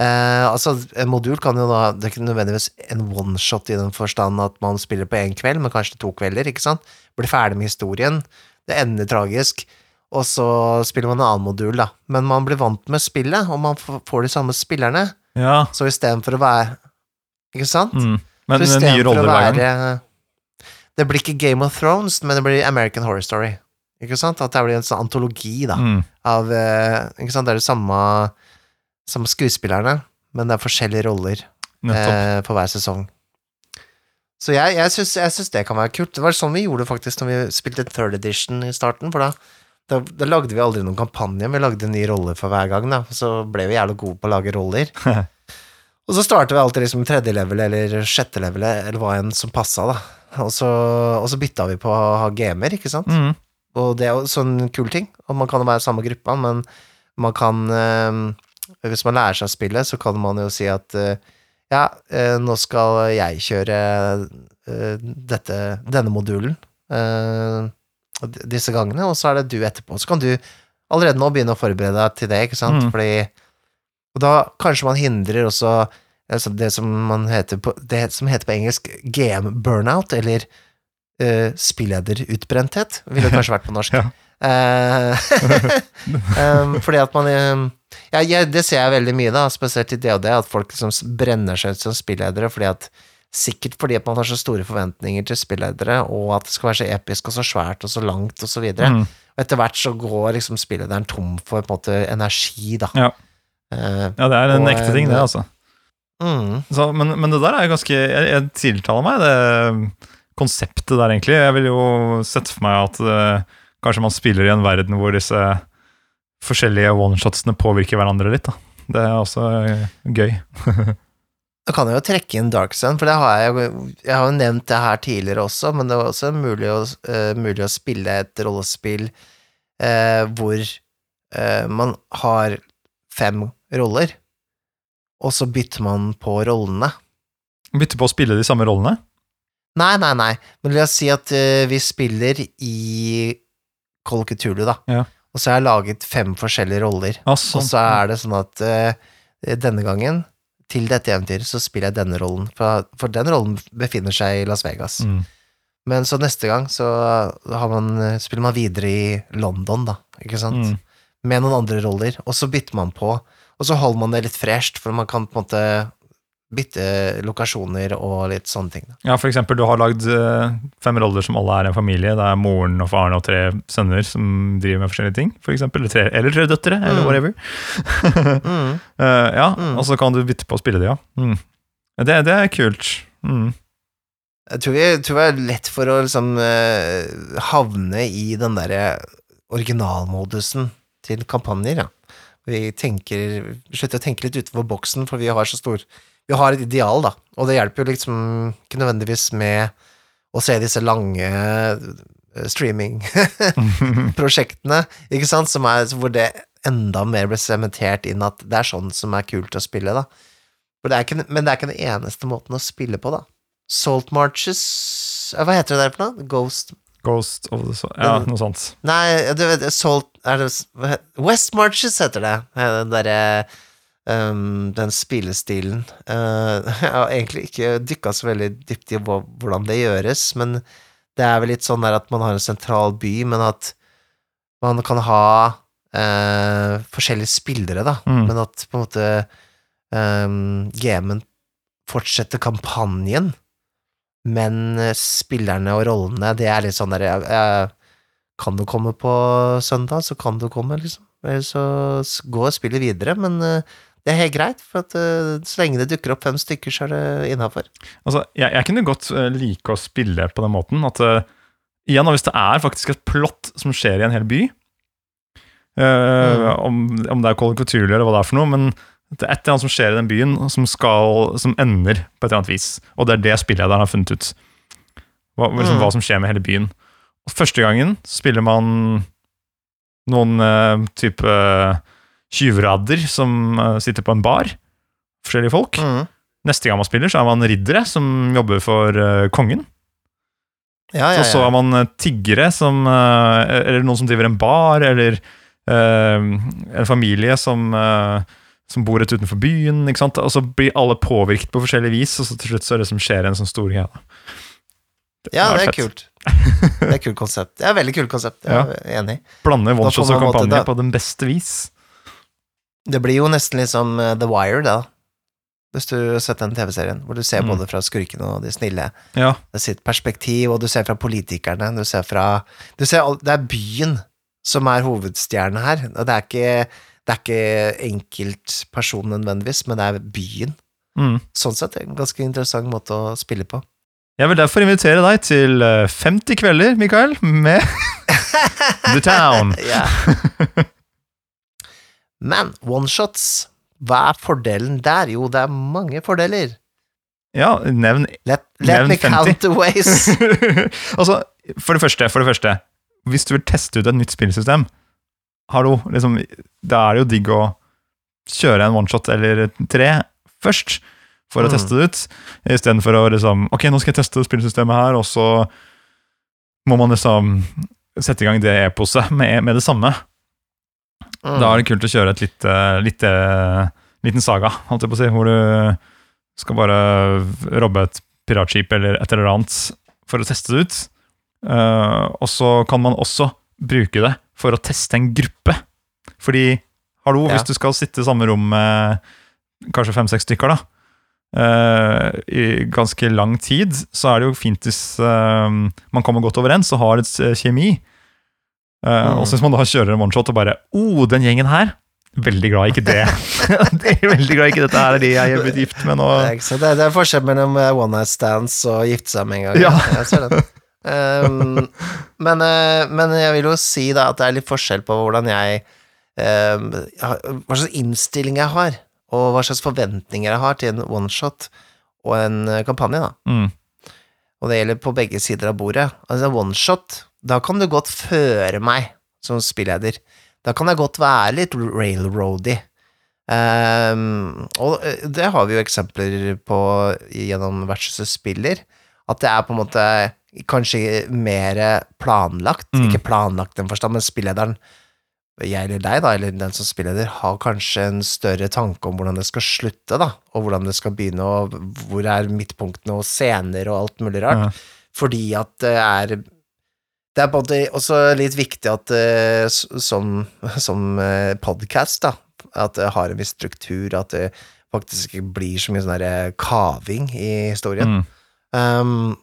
Eh, altså, en modul kan jo da Det er ikke nødvendigvis en one-shot i den forstand at man spiller på én kveld, men kanskje to kvelder, ikke sant? Blir ferdig med historien. Det ender tragisk. Og så spiller man en annen modul, da. Men man blir vant med spillet, og man får de samme spillerne. Ja. Så istedenfor å være Ikke sant? Mm. Men nye roller hver gang. Det blir ikke Game of Thrones, men det blir American Horror Story. Ikke sant? At det blir en sånn antologi, da Mm. av eh, Ikke sant, det er det samme, samme skuespillerne, men det er forskjellige roller eh, på hver sesong. Så jeg, jeg, syns, det kan være kult. Det var sånn vi gjorde faktisk når vi spilte third edition i starten, for da, da, da lagde vi aldri noen kampanje, vi lagde en ny rolle for hver gang, da. Så ble vi jævlig gode på å lage roller. Og så startet vi alltid liksom tredje level eller sjette level, eller hva enn som passa, da. Og så, og så bytta vi på å ha gamer, ikke sant? Mm. Og det er jo sånn kul ting. Og man kan jo være i samme gruppa, men man kan eh, Hvis man lærer seg spillet, så kan man jo si at eh, ja, eh, nå skal jeg kjøre eh, dette, denne modulen eh, disse gangene, og så er det du etterpå. Så kan du allerede nå begynne å forberede deg til det, ikke sant? Mm. Fordi Og da kanskje man hindrer også det som man heter på, det som heter på engelsk GM burnout, eller uh, spillederutbrenthet, ville kanskje vært på norsk. Ja. Um, fordi at man ja, jeg, Det ser jeg veldig mye, da, spesielt i DOD, at folk liksom brenner seg ut som spilledere fordi at Sikkert fordi at man har så store forventninger til spilledere, og at det skal være så episk og så svært og så langt og så videre. Mm. Og etter hvert så går liksom spillederen tom for på en måte energi, da. Ja. uh, ja, det er en Og ekte ting, det, altså. mm, Så, men, men det der er jo ganske Jeg, jeg tiltaler meg det konseptet der, egentlig. Jeg vil jo sette for meg at uh, kanskje man spiller i en verden hvor disse forskjellige oneshotsene påvirker hverandre litt. da. Det er også uh, gøy. Da kan jeg jo trekke inn Dark Sun, for det har jeg, jeg har jo nevnt det her tidligere også, men det var også mulig å, uh, mulig å spille et rollespill hvor man har fem roller, og så bytter man på rollene. Bytter på å spille de samme rollene. Nei, nei, nei, men la oss si at eh, vi spiller i Call of Cthulhu, da, Ja. og så har jeg laget fem forskjellige roller. Og sånn. så er det sånn at eh, denne gangen, til dette eventyret, så spiller jeg denne rollen, for, for den rollen befinner seg i Las Vegas. Mm. Men så neste gang så har man, spiller man videre i London, da, ikke sant? Mm. Med noen andre roller, og så bytter man på, og så holder man det litt fresht, for man kan på en måte bytte lokasjoner og litt sånne ting. Da. Ja, for eksempel, du har lagd eh, fem roller som alle er en familie. Det er moren og faren og tre sønner som driver med forskjellige ting. For eksempel, eller, tre, eller tre døtre, eller Mm. whatever. Mm. uh, ja, Mm. og så kan du bytte på å spille det, ja. Mm. Det, det er kult. Mm. Jeg tror, jeg tror det er lett for å liksom uh, havne i den derre originalmodusen til kampanjer, ja. Vi tenker, slutter å tenke litt utenfor boksen, for vi har så stor Vi har et ideal, da, og det hjelper jo liksom ikke nødvendigvis med å se disse lange eh, streaming-prosjektene, ikke sant, som er hvor det enda mer ble sementert inn at det er sånn som er kult å spille, da. Det ikke, men det er ikke den eneste måten å spille på, da. Salt Marches Hva heter det der for noe? Ghost Ghost of the Soul. Ja, noe sånt. Nei, du vet Salt er det, West Marches heter det. Den derre um, Den spillestilen. Uh, jeg har egentlig ikke dykka så veldig dypt i hvordan det gjøres, men det er vel litt sånn der at man har en sentral by, men at man kan ha uh, forskjellige spillere, da, Mm. men at på en måte um, gamen fortsetter kampanjen, men spillerne og rollene, det er litt sånn der jeg, jeg, Kan du komme på søndag, så kan du komme, liksom. Eller så s- gå og spille videre, men eh, det er helt greit, for at uh, så lenge det dukker opp fem stykker, så er det innafor. Altså, jeg, jeg kunne godt uh, like å spille på den måten at uh, Igjen, hvis det er faktisk et plott som skjer i en hel by, mm. om, om det er Call eller hva det er for noe, men det er et eller annet som skjer i den byen som, skal, som ender på et eller annet vis. Og det er det spillederen har funnet ut. Hva, liksom, Mm. hva som skjer med hele byen. Og første gangen spiller man noen type tyvradder som eh, sitter på en bar. Forskjellige folk. Mm. Neste gang man spiller, så er man riddere som jobber for uh, kongen. Ja, ja, Og så så er man eh, tiggere som uh, Eller noen som driver en bar, eller uh, en familie som, som bor rett utenfor byen. ikke sant? Og så blir alle påvirket på forskjellig vis, og så til slutt så er det som skjer en sånn stor greie. ja, det er fett. kult. Det er kult konsept. Det er veldig kult konsept. Jeg er enig. Blande får og kampanje på den beste vis. Det blir jo nesten litt som eh, The Wire, da. Hvis du har sett den TV-serien, hvor du ser Mm. både fra skurkene og de snille. Ja, Det er sitt perspektiv, og du ser fra politikerne, du ser fra du ser, Det er byen som er hovedstjernen her, og det er ikke, det er ikke enkeltpersonen nødvendigvis, men det er byen. mm. Sånn sett er det en ganske interessant måte å spille på. Jeg vil derfor invitere deg til eh, 50 kvelder, Mikael, med The Town. Men oneshots, hva er fordelen der? Jo, det er mange fordeler. Ja, nevn Let, let Nevn me 50. count the ways. altså, for det første, for det første Hvis du vil teste ut et nytt spillsystem, hallo, liksom, da er det jo digg å kjøre en oneshot eller tre først, for å Mm. teste det ut, istedenfor å liksom Ok, nå skal jeg teste spillsystemet her, og så må man liksom sette i gang det eposet med, med det samme. Mm. Da er det kult å kjøre et lite, lite, eh, liten saga, holdt jeg på å si, hvor du skal bare robbe et piratskip eller et eller annet for å teste det ut. Uh, og så kan man også bruke det for å teste en gruppe. Fordi, hallo, Ja. hvis du skal sitte i samme rom med kanskje fem-seks stykker, da, Uh, i ganske lang tid, så er det jo fint hvis uh, man kommer godt overens og har et eh, kjemi. Mm. Og så hvis man da kjører en oneshot og bare oh, den gjengen her, veldig glad ikke det. det er veldig glad ikke dette her er de jeg er blitt gift med nå. Det er, det, er, forskjell mellom eh, one night stands og gifte seg med en gang. Ja. Jeg ser den. Um, men, eh, men jeg vil jo si da at det er litt forskjell på hvordan jeg um, Hva slags innstilling jeg har, og hva slags forventninger jeg har til en oneshot og en kampanje, da. Mm. Og det gjelder på begge sider av bordet. Altså oneshot, da kan du godt føre meg som spilleder. Da kan jeg godt være litt railroady. Um, og eh, det har vi jo eksempler på gjennom versus spiller, at det er på en måte kanskje mer planlagt, Mm. ikke planlagt i den forstand, men spillederen, jeg eller deg da, eller den som spilleder, har kanskje en større tanke om hvordan det skal slutte da, og hvordan det skal begynne, og hvor er midtpunktene og scener og alt mulig rart, Ja. fordi at det er det er på en måte også litt viktig at eh, som, som podkast, da, at det har en viss struktur, at det faktisk ikke blir så mye sånn der kaving i historien. Mm. Um,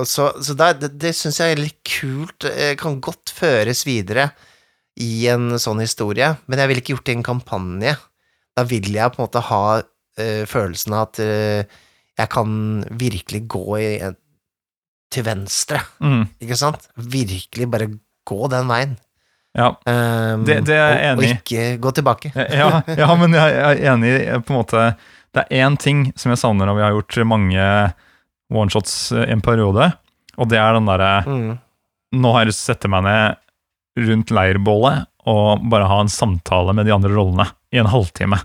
og så så det, det syns jeg er litt kult, Det kan godt føres videre i en sånn historie, men jeg ville ikke gjort det i en kampanje. Da vil jeg på en måte ha uh, følelsen av at uh, jeg kan virkelig gå i, en- til venstre, Mm. ikke sant? Virkelig bare gå den veien. Ja. Um, Det- det er jeg og, enig i. og ikke gå tilbake. Ja, ja, men jeg jeg er enig i eh, på en måte Det er én ting som jeg savner når vi har gjort mange oneshots i en periode, og det er den derre Mm. Nå har jeg lyst til å sette meg ned rundt leirbålet og bare ha en samtale med de andre rollene i en halvtime.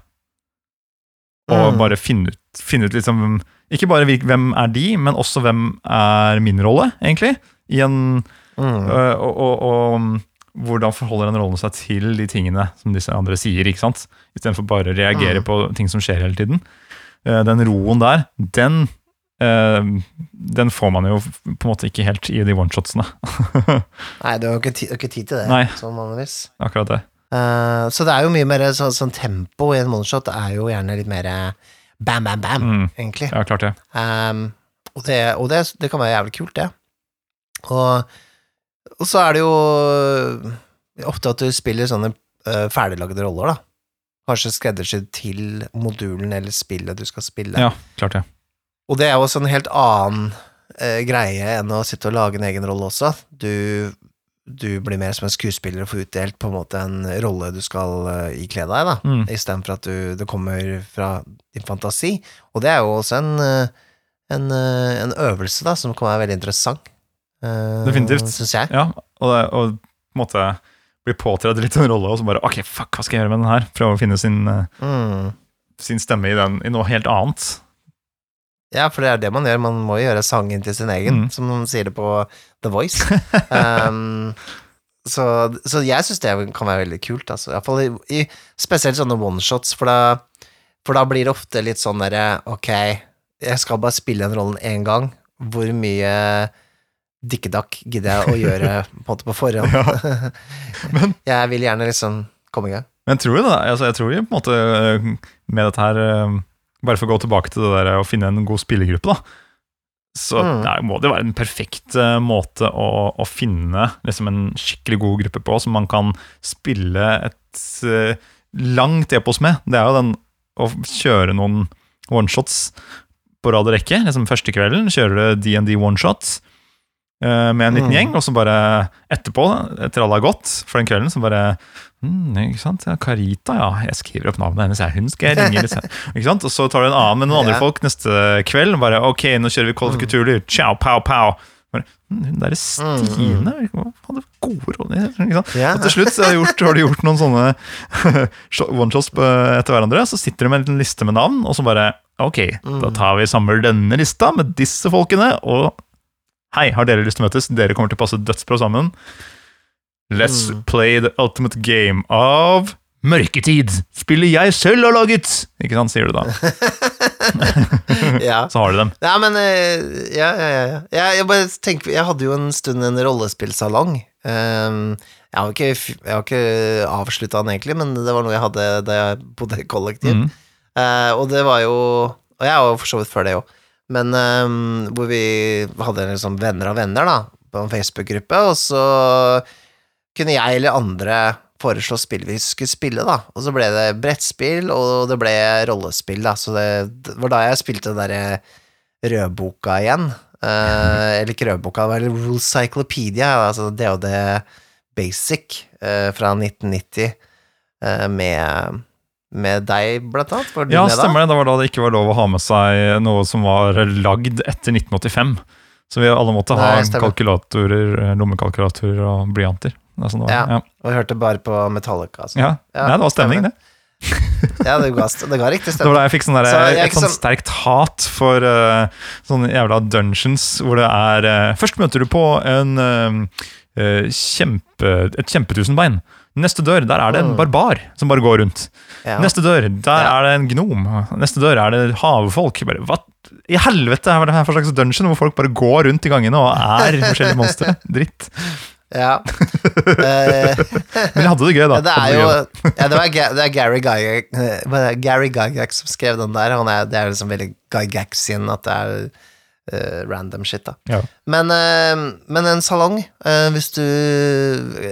Og Mm. bare finne ut, finne ut liksom Ikke bare hvem er de, men også hvem er min rolle, egentlig. I en, Mm. øh, og, og, og um, hvordan forholder den rollen seg til de tingene som disse andre sier, ikke sant? Istedenfor bare å reagere Mm. på ting som skjer hele tiden. Eh, Den roen der, den eh, den får man jo på en måte ikke helt i de oneshotsene. Nei, du har ikke, du har ikke tid til det, Nei. sånn vanligvis. Akkurat det. Uh, så det er jo mye mer sånn, sånn tempo i en moneshot er jo gjerne litt mer bam, bam, bam, Mm. egentlig. Ja, klart det. Um, og det, og det, det kan være jævlig kult, det. Og, og så er det jo ofte at du spiller sånne uh, ferdiglagde roller, da. Kanskje skreddersydd til modulen eller spillet du skal spille. Ja, klart det. Og det er jo også en helt annen uh, greie enn å sitte og lage en egen rolle også. Du du blir mer som en skuespiller og får utdelt på en måte en rolle du skal uh, ikle deg, da, Mm. istedenfor at du, det kommer fra din fantasi. Og det er jo også en, uh, en, uh, en øvelse da, som kan være veldig interessant, uh, Definitivt. syns jeg. Ja, og, det, og på en måte bli påtredd litt en rolle, og så bare Ok, fuck, hva skal jeg gjøre med den her? Prøve å finne sin, eh, Mm. sin stemme i, den, i noe helt annet. Ja, for det er det man gjør. Man må jo gjøre sangen til sin egen, Mm. som de sier det på The Voice. um, så, så jeg syns det kan være veldig kult, altså. I hvert fall i, i spesielt sånne oneshots, for da, for da blir det ofte litt sånn derre Ok, jeg skal bare spille den rollen én gang. Hvor mye dikkedakk gidder jeg å gjøre på, en måte på forhånd? Men- jeg vil gjerne liksom komme i gang. Men tror du det, altså, jeg tror jo på en måte med dette her eh, Bare for å gå tilbake til det der å finne en god spillergruppe, da. Så Mm. der må det være en perfekt eh, måte å, å finne liksom en skikkelig god gruppe på, som man kan spille et uh, langt epos med. Det er jo den å kjøre noen oneshots på rad og rekke. Liksom Første kvelden kjører du DND oneshots med en liten Mm. gjeng, og så bare etterpå, etter alle har gått for den kvelden, så bare mm, ikke sant? Ja, Karita, ja. Jeg skriver opp navnet hennes. Hun skal jeg ringe. Liksom. Ikke sant? Og så tar du en annen med noen andre Ja. folk neste kveld. Bare ok, nå kjører vi Call of Cthulhu. Ciao, pow, pow. Bare, mm, Hun derre Stine hva hadde gode råd. Ja. Og til slutt har, gjort, har du gjort noen sånne one-shots etter hverandre. Så sitter du med en liten liste med navn, og så bare Ok, da tar vi samler denne lista med disse folkene, og Hei, har dere lyst til å møtes? Dere kommer til å passe dødsbra sammen. Let's Mm. play the ultimate game of Mørketid! Spillet jeg selv har laget! Ikke sant, sier du da. ja. Så har du dem. Ja, men eh, Ja, ja, ja. ja. Jeg, jeg bare tenker Jeg hadde jo en stund en rollespillsalong. Um, jeg har ikke, jeg har ikke avslutta den egentlig, men det var noe jeg hadde da jeg bodde i kollektiv. Mm. Eh, og det var jo Og jeg var jo for så vidt før det òg. Men um, hvor vi hadde liksom venner av venner, da, på en Facebook-gruppe, og så kunne jeg eller andre foreslå spill vi skulle spille, da. Og så ble det brettspill, og det ble rollespill, da. Så det, det var da jeg spilte den derre rødboka igjen. Uh, eller ikke rødboka, det var Rule Cyclopedia, altså DOD Basic uh, fra 1990, uh, med, med deg, blant annet. Var Ja, stemmer det. Det var da det ikke var lov å ha med seg noe som var lagd etter 1985. Så vi alle måtte ha stemmer. kalkulatorer, eh, lommekalkulatorer og blyanter. Er sånn. Ja. Ja. Og hørte bare på Metallica. Altså. Ja. Ja, Nei, det var stemning, det. Ja, det ga, det ga riktig Det var da jeg fikk sånn der, Så er et sånn sterkt hat for uh, sånne jævla dungeons hvor det er uh, Først møter du på en uh, eh, kjempe, et kjempetusenbein. Neste dør, der er det en barbar som bare går rundt. Ja. Neste dør, der Ja. er det en gnom. Neste dør er det havfolk. Bare, hva i helvete er det her for slags dungeon hvor folk bare går rundt i gangene og er forskjellige monstre? Dritt. Ja. Eh, Men de hadde det gøy, da. det er jo ja, det, var, det er Gary Gygax eh? Gary Gygax som skrev den der. Han er, det er liksom veldig Gygaxian at det er random shit, da. Ja. Men, eh, men en salong, eh, hvis du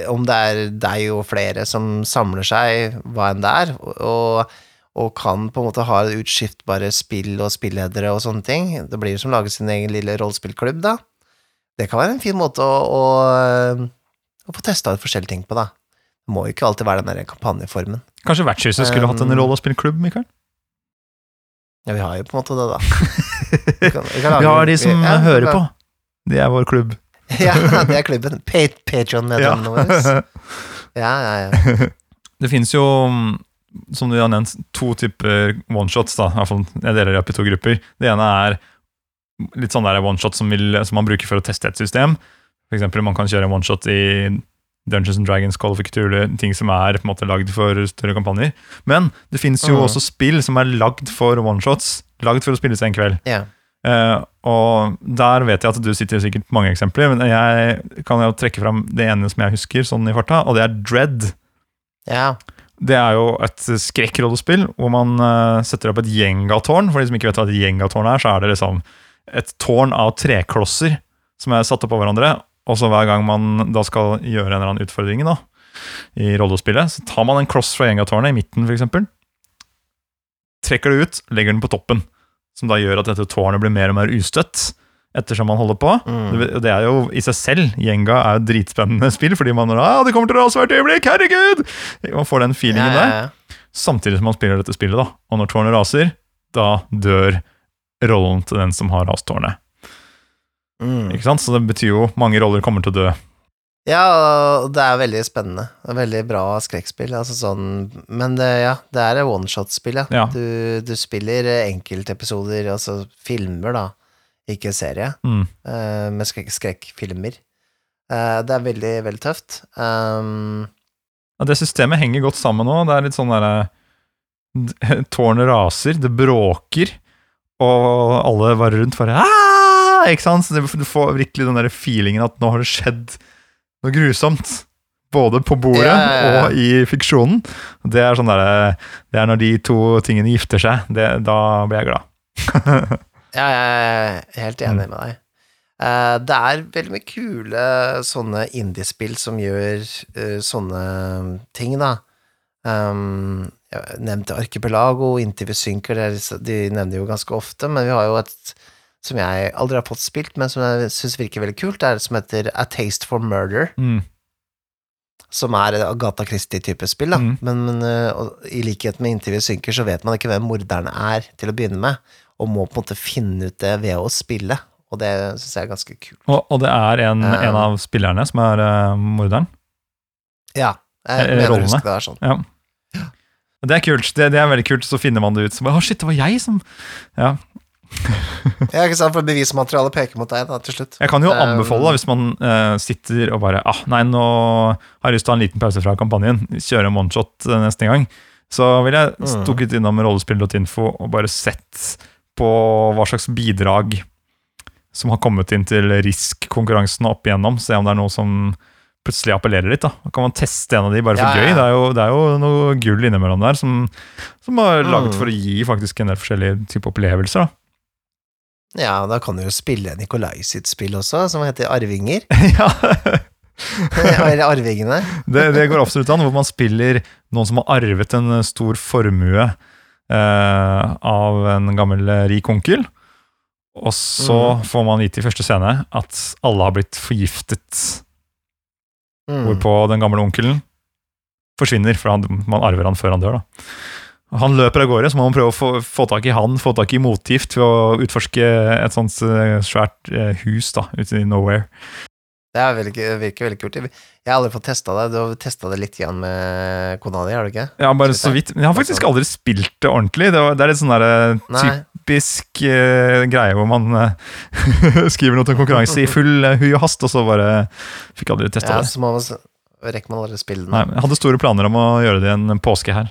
Om det er deg og flere som samler seg, hva enn det er, og, og kan på en måte ha utskiftbare spill og spilledere og sånne ting Det blir som å lage sin egen lille rollespillklubb, da. Det kan være en fin måte å, å, å få testa ut forskjellige ting på, da. Det må jo ikke alltid være den der kampanjeformen. Kanskje Vertshuset skulle hatt en Um, rollespillklubb, Mikael? Ja, vi har jo på en måte det, da. Vi, kan, vi, kan Vi har de som ja, hører på. Det er vår klubb. Ja, det er klubben. Pa- Patreon-medlemmene våre. Ja, ja, ja. Det finnes jo, som du har nevnt, to typer oneshots. da, i hvert fall Jeg deler det opp i to grupper. Det ene er litt sånn der oneshot som, vil- som man bruker for å teste et system. For eksempel man kan kjøre en oneshot i Dungeons and Dragons, Call of Cthulhu, ting som er på en måte lagd for større kampanjer. Men det finnes jo mm. også spill som er lagd for oneshots, lagd for å spilles en kveld. ja. Uh, og der vet jeg at du sitter sikkert mange eksempler, men jeg kan jo trekke fram det ene som jeg husker sånn i farta, og det er Dread. ja. Det er jo et skrekkrollespill hvor man uh, setter opp et gjengatårn. For de som ikke vet hva et gjengatårn er, så er det liksom et tårn av treklosser som er satt opp på hverandre. Og så hver gang man da skal gjøre en eller annen utfordring da, i rollespillet, så tar man en kloss fra gjengatårnet i midten, f.eks. Trekker det ut, legger den på toppen. Som da gjør at dette tårnet blir mer og mer ustøtt ettersom man holder på. Mm. Det, er jo i seg selv Gjenga er jo et dritspennende spill, fordi man ah, det kommer til å rase hvert øyeblikk, herregud! Man får den Ja, feelingen ja, der. Samtidig som man spiller dette spillet, da. Og når tårnet raser, da dør rollen til den som har rast tårnet. Mm. Ikke sant? Så det betyr jo mange roller kommer til å dø. Ja, det er veldig spennende. Veldig bra skrekkspill. Altså sånn, men det, ja, det er et one-shot-spill, ja. Ja. Du, du spiller enkeltepisoder, altså filmer, da, ikke serie, Mm. uh, med skrek skrekkfilmer. Uh, det er veldig, veldig tøft. Um, Ja, det systemet henger godt sammen nå. Det er litt sånn derre Tårnet raser, det bråker, og alle bare rundt bare Aah! Ikke sant? Så du får virkelig den der feelingen at nå har det skjedd noe grusomt. Både på bordet Ja, og i fiksjonen. Det er sånn der, Det er når de to tingene gifter seg. Det, da blir jeg glad. ja, jeg er helt enig med deg. Eh, det er veldig mye kule sånne indiespill som gjør eh, sånne ting, da. Um, jeg nevnte Archipelago, Inntil vi synker, er, de nevner jo ganske ofte, men vi har jo et som jeg aldri har fått spilt, men som jeg syns virker veldig kult, er det som heter A Taste for Murder, Mm. som er Agatha Christie-type spill, da. Mm. Men, men eh, og i likhet med Inntil vi synker, så vet man ikke hvem morderen er til å begynne med, og må på en måte finne ut det ved å spille, og det syns jeg er ganske kult. Og, og det er en, Eh. en av spillerne som er uh, morderen. Ja, Jeg jeg mener å huske det er sånn. Ja. Det er kult. Det, det er veldig kult. Så finner man det ut. Så bare, Å, shit, det var jeg som Ja. Ja, ikke sant, for bevismaterialet peker mot deg da, til slutt. Jeg kan jo Um, anbefale, da, hvis man uh, sitter og bare ah, Nei, nå har jeg lyst til å ha en liten pause fra kampanjen. Kjøre en one-shot eh, neste gang. Så vil jeg Mm. stukket innom rollespill.info og bare sett på hva slags bidrag som har kommet inn til RISK-konkurransen opp igjennom. Se om det er noe som plutselig appellerer litt. da. Da kan man teste en av de bare for Ja, ja, gøy. Det er, jo, det er jo noe gull innimellom der som, som er laget Mm. for å gi faktisk en del forskjellige typer opplevelser. da. Ja, da kan du jo spille Nikolai sitt spill også, som heter Arvinger. ja, Eller Arvingene. det, det går absolutt an, hvor man spiller noen som har arvet en stor formue eh, av en gammel eh, rik onkel. Og så Mm. får man vite i første scene at alle har blitt forgiftet, Mm. hvorpå den gamle onkelen forsvinner, for han, man arver han før han dør. da. Han løper av gårde, så må man prøve å få, få tak i han, få tak i motgift ved å utforske et sånt eh, svært eh, hus da, ute i nowhere. Det veldig, virker veldig kult. Jeg har aldri fått testa det. Du har testa det litt igjen med kona di, har du ikke? Ja, bare Så vidt. Jeg har faktisk aldri spilt det ordentlig. Det, var, det er litt sånn der, typisk uh, greie hvor man uh, skriver noe til konkurranse i full uh, hui og hast, og så bare fikk aldri testa Ja, det. så man, rekker man aldri spille den. Nei, jeg hadde store planer om å gjøre det i en påske her.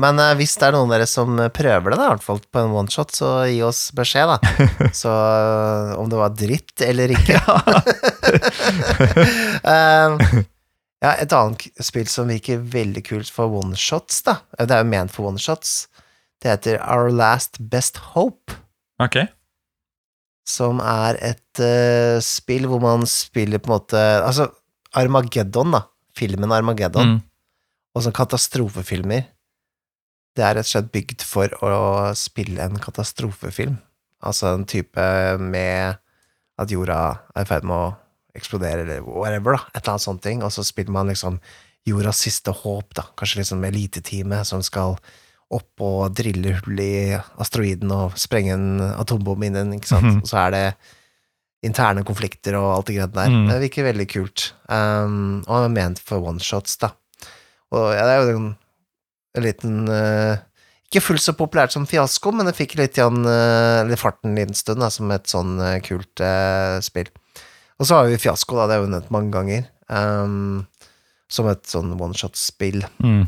Men uh, hvis det er noen av dere som prøver det, da, i hvert fall på en oneshot, så gi oss beskjed, da. Så uh, om det var dritt eller ikke. uh, ja, et annet spill som virker veldig kult for oneshots, da. Det er jo ment for oneshots. Det heter Our Last Best Hope. Ok. som er et spill hvor man spiller på en måte Altså, Armageddon, da. Filmen Armageddon, Mm. og sånn katastrofefilmer. Det er rett og slett bygd for å spille en katastrofefilm. Altså en type med at jorda er i ferd med å eksplodere, eller whatever, da. Et eller annet sånt ting. Og så spiller man liksom jordas siste håp, da. Kanskje liksom eliteteamet som skal opp og drille hull i asteroiden og sprenge en atombombe inn i den, ikke sant. Mhm. Og så er det interne konflikter og alt det greiene der. Mm. Det virker veldig kult. Um, og er ment for oneshots, da. Og ja, det er jo en, en liten eh, Ikke fullt så populært som Fiasko, men det fikk litt igjen, uh, litt farten en liten stund, da, som et sånn eh, kult eh, spill. Og så har vi Fiasko, da, det er jo nevnt mange ganger, um, som et sånn oneshot-spill. Mm.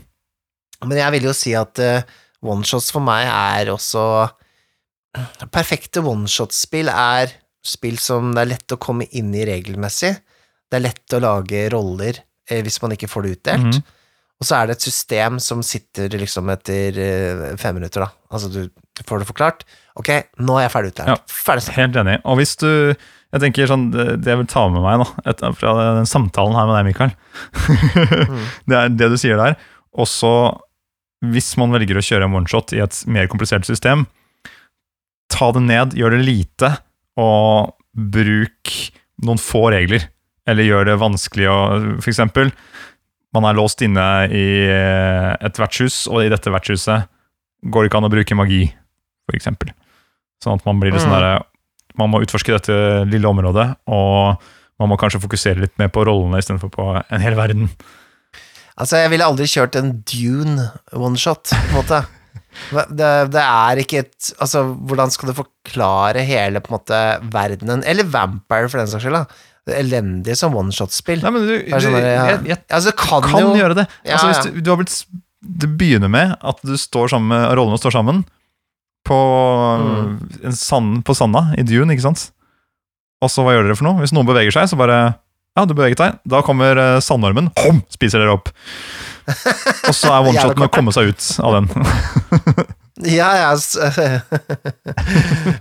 Men jeg vil jo si at oneshots for meg er også Perfekte oneshot-spill er spill som det er lett å komme inn i regelmessig. Det er lett å lage roller eh, hvis man ikke får det utdelt. Mhm. Og så er det et system som sitter liksom etter eh, fem minutter, da. Altså, du, får det forklart. Ok, nå er jeg ferdig utlært. Ja. Ferdig. Helt enig. Og hvis du Jeg tenker sånn Det, jeg vil ta med meg da fra den samtalen her med deg, Mikael, Mm. det er det du sier der. Også hvis man velger å kjøre en oneshot i et mer komplisert system, ta det ned, gjør det lite, og bruk noen få regler. Eller gjør det vanskelig å For eksempel, man er låst inne i eh, et vertshus, og i dette vertshuset går det ikke an å bruke magi, eksempel. Sånn at man blir litt sånn Mm. derre Man må utforske dette lille området, og man må kanskje fokusere litt mer på rollene istedenfor på en hel verden. Altså, jeg ville aldri kjørt en Dune one-shot, på en måte. Det, det er ikke et Altså, hvordan skal du forklare hele på en måte verdenen, eller Vampire for den saks skyld, da. Det er elendig som one-shot-spill. Nei, men du, Det sånn ja. jeg, jeg Altså, kan, kan jo gjøre det. Ja, altså, du, du har blitt Det begynner med at du står sammen rollene står sammen på, Mm. en sand, på sanda i Dune, ikke sant? Og så hva gjør dere for noe? Hvis noen beveger seg, så bare Ja, du beveget deg. Da kommer uh, sandormen. Hom! Spiser dere opp. Og så er one-shoten å komme seg ut av den. Ja, ja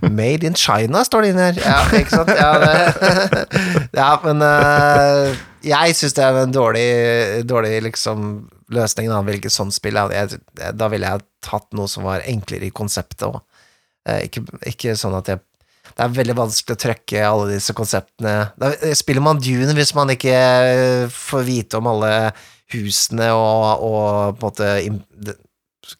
Made in China, står det inni her. Ja, ikke sant? Ja, det, ja men eh, jeg syns det er en dårlig, dårlig liksom, løsning. Da sånn spill. Jeg, da ville jeg tatt noe som var enklere i konseptet òg. Ikke, ikke sånn at jeg Det er veldig vanskelig å trøkke alle disse konseptene. Da spiller man Dune hvis man ikke får vite om alle husene og, og på en måte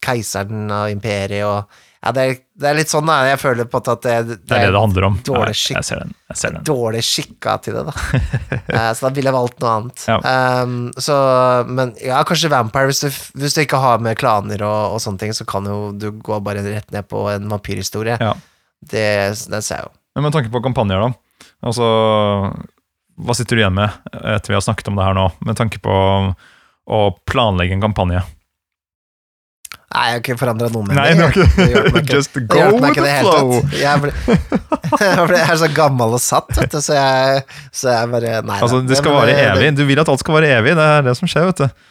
keiseren av imperiet og Ja, det er, det er litt sånn, da. Jeg føler på at det, det, Det er det det handler om. dårlig skikk. jeg ser den. Jeg ser den. dårlig skikka til det, da. Eh, så da ville jeg valgt noe annet. Ja. Um, så, men ja, kanskje Vampire, hvis du, hvis du ikke har med klaner og, og sånne ting, så kan jo du gå bare rett ned på en vampyrhistorie. Ja. Det, det ser jeg jo. Men med tanke på kampanjer, da. Altså, hva sitter du igjen med etter vi har snakket om det her nå, med tanke på å planlegge en kampanje? Nei, jeg har ikke forandra noe med Nei, det. meg. Just go with the flow. Jeg, ble, jeg, er så gammel og satt, vet du, så jeg, så jeg bare Nei, Altså, det skal vare eh, evig. Du vil at alt skal vare evig. Det er det som skjer, vet du.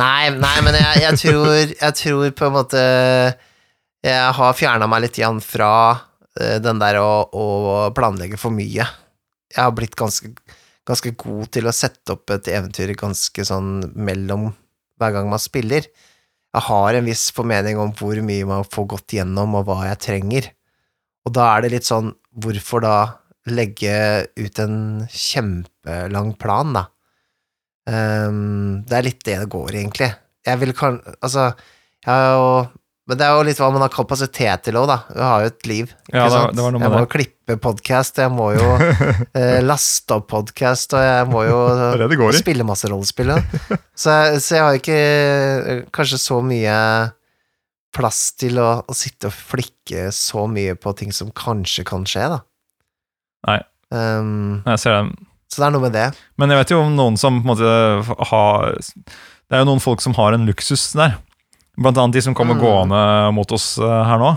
Nei, nei, men jeg, jeg, tror, jeg tror på en måte Jeg har fjerna meg litt igjen fra eh, den der å, å planlegge for mye. Jeg har blitt ganske, ganske god til å sette opp et eventyr ganske sånn mellom hver gang man spiller. Jeg har en viss formening om hvor mye man får gått gjennom, og hva jeg trenger. Og da er det litt sånn, hvorfor da legge ut en kjempelang plan, da? Um, det er litt det det går, egentlig. Jeg vil kan... Altså, jeg har jo Men det er jo litt hva man har kapasitet til òg, da. Du har jo et liv, ikke Ja, det sant? jeg må jo klippe podkast, jeg må jo eh, laste opp podkast, og jeg må jo Det det spille masse rollespill. Så, så jeg har ikke eh, kanskje så mye plass til å, å sitte og flikke så mye på ting som kanskje kan skje, da. Nei. Um, Jeg ser det. så det er noe med det. Men jeg vet jo om noen som på en måte har Det er jo noen folk som har en luksus der. Blant annet de som kommer Mm. gående mot oss eh, her nå.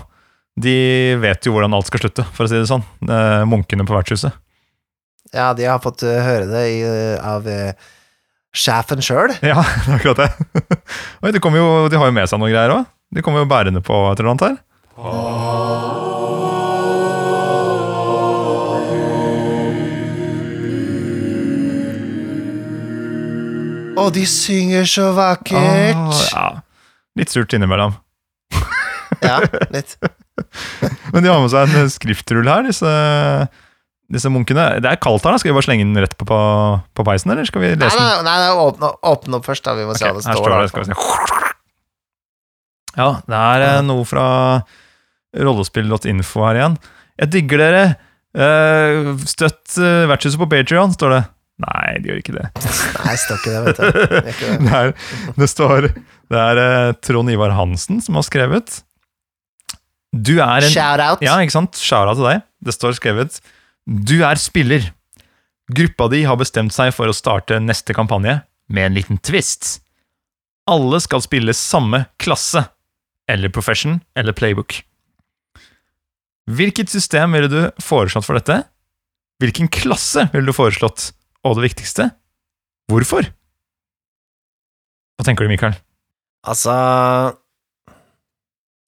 De vet jo hvordan alt skal slutte, for å si det sånn. Eh, Munkene på vertshuset. Ja, de har fått eh, høre det i, av sjefen sjøl. Ja, det er akkurat det. Oi, de, jo, de har jo med seg noen greier òg. De kommer jo bærende på et eller annet her. Og de synger så vakkert! Ah, ja. Litt surt innimellom. Ja, litt. Men de har med seg en skriftrull her, disse, disse munkene. Det er kaldt her, da. Skal vi bare slenge den rett på, på, på peisen, eller skal vi Nei, lese den? nei, nei, nei åpne, åpne opp først, da. Vi må se hva det her står. står det, skal vi se. Ja, det er eh, noe fra rollespill.info her igjen. Jeg digger dere. Eh, støtt eh, vertshuset på Patreon, står det. Nei, de gjør ikke det. Nei, det står ikke det, vet du. Det er ikke det. Det, er, det står Det er eh, Trond Ivar Hansen som har skrevet. Du er en Shout out. Ja, ikke sant? Shara til deg. Det står skrevet Du er spiller. Gruppa di har bestemt seg for å starte neste kampanje med en liten twist. Alle skal spille samme klasse, eller profession, eller playbook. Hvilket system ville du foreslått for dette? Hvilken klasse ville du foreslått? Og det viktigste, hvorfor? Hva tenker du, Mikael? Altså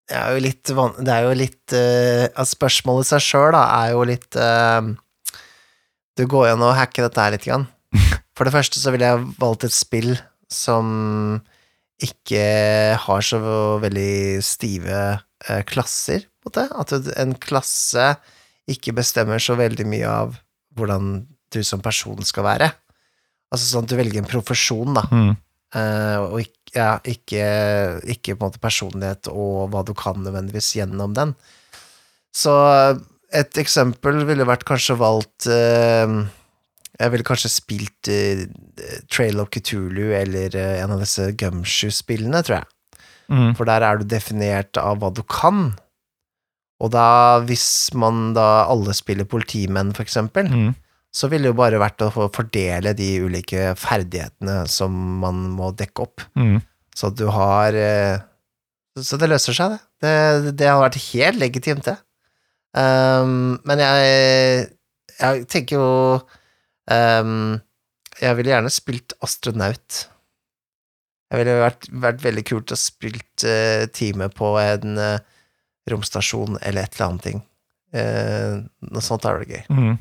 Det er jo litt. Det er jo litt uh, Spørsmålet i seg sjøl, er jo litt uh, Du går gjennom og hacker dette her litt. Grann. For det første så ville jeg valgt et spill som ikke har så veldig stive uh, klasser, på en måte. At en klasse ikke bestemmer så veldig mye av hvordan du som person skal være. Altså sånn at du velger en profesjon, da, Mm. Uh, og ikke, ja, ikke, ikke på en måte personlighet og hva du kan nødvendigvis gjennom den. Så et eksempel ville vært kanskje valgt uh, Jeg ville kanskje spilt uh, Trail of Cthulhu eller en av disse Gumshoe-spillene, tror jeg. Mm. For der er du definert av hva du kan. Og da, hvis man da alle spiller politimenn, for eksempel, Mm. Så ville det jo bare vært å fordele de ulike ferdighetene som man må dekke opp. Mm. Så du har eh, Så det løser seg, det. Det, det har vært helt legitimt, det. Um, men jeg, jeg tenker jo um, Jeg ville gjerne spilt astronaut. Jeg ville vært, vært veldig kult å spilt uh, time på en uh, romstasjon eller et eller annet ting. Uh, noe sånt er det gøy. Mm.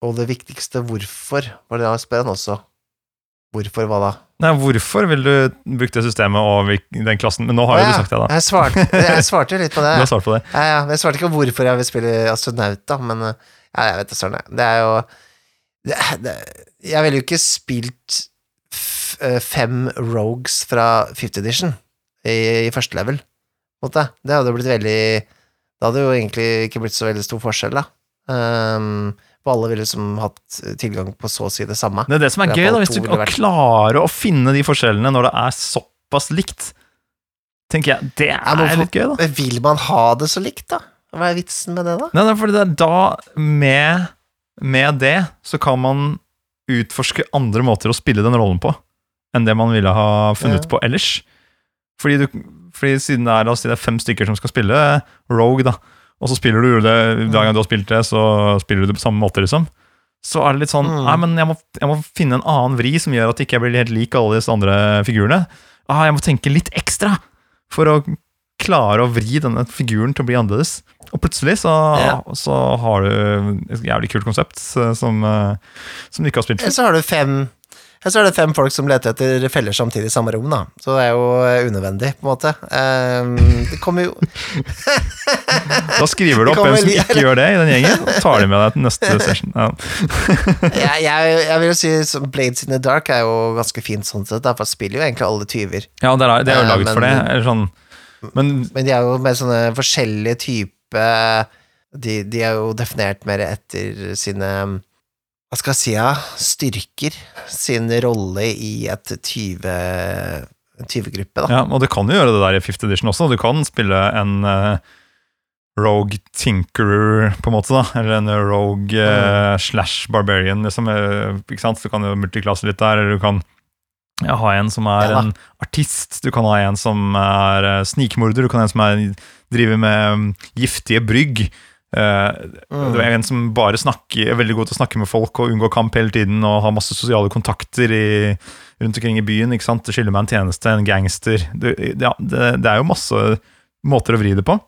Og det viktigste, hvorfor, var det da spør han også. Hvorfor hva da? Nei, hvorfor vil du bruke det systemet og den klassen? Men nå har jo ja. du sagt det, da. Jeg svarte, jeg svarte litt på det. Du har svart på det. Ja, ja, jeg svarte ikke hvorfor jeg vil spille astronaut, da, men eh, ja, jeg vet da søren. Det er jo det, det, Jeg ville jo ikke spilt eh, fem rogues fra 50 edition i, i første level, måte. Det hadde jo blitt veldig Det hadde jo egentlig ikke blitt så veldig stor forskjell, da. Um, for alle ville liksom hatt tilgang på så å si det samme. Det er det som er Det er gøy, da, hvis du å klare å finne de forskjellene når det er såpass likt. Tenker jeg, Det Ja, er for- litt gøy, da. Vil man ha det så likt, da? Hva er vitsen med det, da? Nei, nei, fordi det er da, med, med det, så kan man utforske andre måter å spille den rollen på enn det man ville ha funnet Ja. på ellers. Fordi, du, fordi siden det er, la oss si det er fem stykker som skal spille Rogue, da, og så spiller du det hver gang du har spilt det, så spiller du det på samme måte, liksom. Så er det litt sånn Mm. Nei, men jeg må, jeg må finne en annen vri som gjør at jeg ikke blir helt lik alle disse andre figurene. Ah, jeg må tenke litt ekstra for å klare å vri denne figuren til å bli annerledes. Og plutselig så, Ja. så har du et jævlig kult konsept eh, som, eh, som du ikke har spilt før. så har du fem så er det fem folk som leter etter feller samtidig i samme rom, da. Så det er jo eh, unødvendig, på en måte. Um, det kommer jo Da skriver du opp hvem som ikke gjør det i den gjengen, og tar de med deg til neste session. Ja. jeg, jeg, jeg vil si Blades in the Dark er jo ganske fint sånn sett, derfor for spiller jo egentlig alle tyver. Ja, det er, det er jo Eh, laget for det. men- Eller sånn, men Men de er jo med sånne forskjellige typer de, de er jo definert mer etter sine Hva skal jeg si, ja, styrker. Sin rolle i et tyve en tyvegruppe, da. Ja, og du kan jo gjøre det der i Fifth Edition også. Du kan spille en uh, Rogue Tinkerer, på en måte, da. Eller en Rogue eh, slash Barbarian, liksom. eh, ikke sant? Du kan jo multiklasse litt der, eller du kan ja, ha en som er Ja en artist, du kan ha en som er uh, snikmorder, du kan ha en som er, driver med um, giftige brygg. Eh, det er en som bare snakker, er veldig god til å snakke med folk og unngå kamp hele tiden og har masse sosiale kontakter i, rundt omkring i byen. ikke sant? Det skylder meg en tjeneste, en gangster. Det, ja, det, det er jo masse måter å vri det på.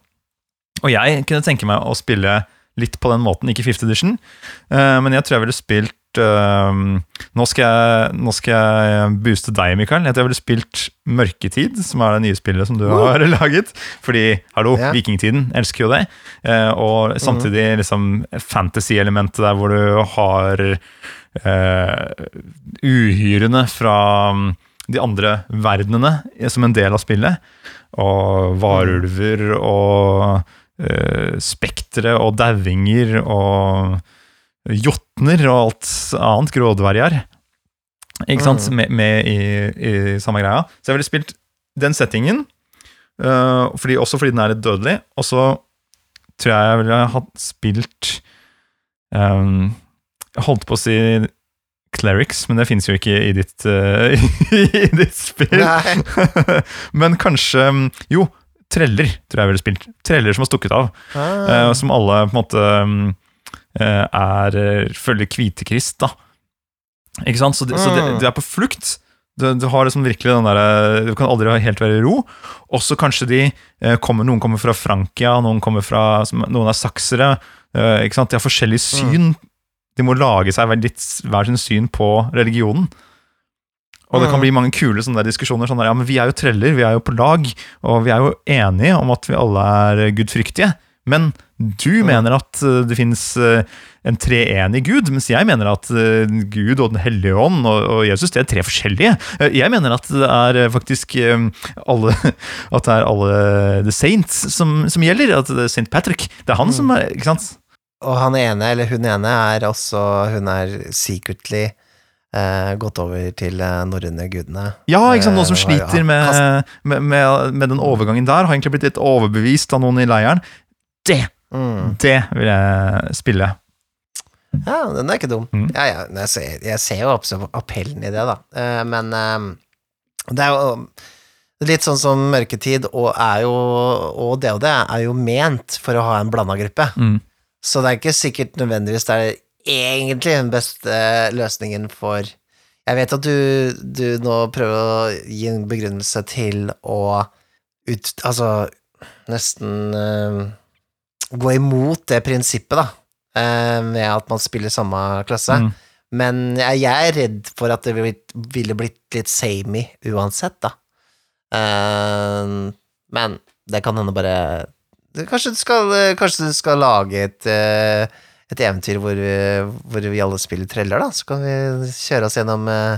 Og jeg kunne tenke meg å spille litt på den måten, ikke Fifth Edition, uh, men jeg tror jeg ville spilt nå, skal jeg, nå skal jeg booste deg, Mikael. Jeg tror jeg ville spilt Mørketid, som er det nye spillet som du har laget. Fordi, hallo, Ja. vikingtiden, elsker jo det. Eh, og samtidig liksom fantasy-elementet der hvor du har uh, uhyrene fra mm, de andre verdenene som en del av spillet. Og varulver og uh, spektre og dauinger og jotner og alt annet grådverger. Ikke sant? Mm. Med, med i, i samme greia. Så jeg ville spilt den settingen, uh, fordi, også fordi den er litt dødelig. Og så tror jeg jeg ville ha spilt um, Jeg holdt på å si Clerics, men det fins jo ikke i ditt, uh, i ditt spill. Men kanskje Jo, treller tror jeg ville spilt. Treller som har stukket av. Ah. Uh, som alle på en måte eh, er eh, følger Kvitekrist, da. Ikke sant? Så, det, så de, de du er på flukt. Du, du har liksom virkelig den der, Du kan aldri helt være i ro. Også kanskje de eh, kommer, Noen kommer fra Frankia, noen kommer fra Noen er saksere. eh, ikke sant? De har forskjellig syn. De må lage seg litt, hver sin syn på religionen. Og det kan Mm. bli mange kule sånne diskusjoner. Sånn der, ja, men Vi er jo treller, vi er jo på lag, og vi er jo enige om at vi alle er gudfryktige. Men Du mener at eh, det finnes eh, en treenig Gud, mens jeg mener at eh, Gud og Den hellige ånd og, Jesus det er tre forskjellige. Jeg mener at det er faktisk alle At det er alle the saints som, som gjelder. At det er St. Patrick. Det er han som er Ikke sant? Og han ene, eller hun ene, er også Hun er secretly eh, gått over til eh, norrøne gudene. Ja, ikke sant? noen som sliter med, med, med, med den overgangen der. Har egentlig blitt litt overbevist av noen i leiren. Det, Mm. det vil jeg spille. Ja, den er ikke dum. Mm. Ja, ja, jeg ser, jeg ser jo absolutt appellen i det, da. Uh, men eh, det er jo litt sånn som Mørketid og jo Og det og det er jo ment for å ha en blanda gruppe. Mm. Så det er ikke sikkert nødvendigvis det er egentlig den beste løsningen for Jeg vet at du, du nå prøver å gi en begrunnelse til å ut, Altså nesten eh, gå imot det prinsippet, da, ved med at man spiller samme klasse. Mm. Men jeg, er redd for at det ville blitt, litt samey uansett, da. Eh, men det kan hende bare Kanskje du skal, kanskje du skal lage et, eh, et eventyr hvor, vi- hvor vi alle spiller treller, da. Så kan vi kjøre oss gjennom uh,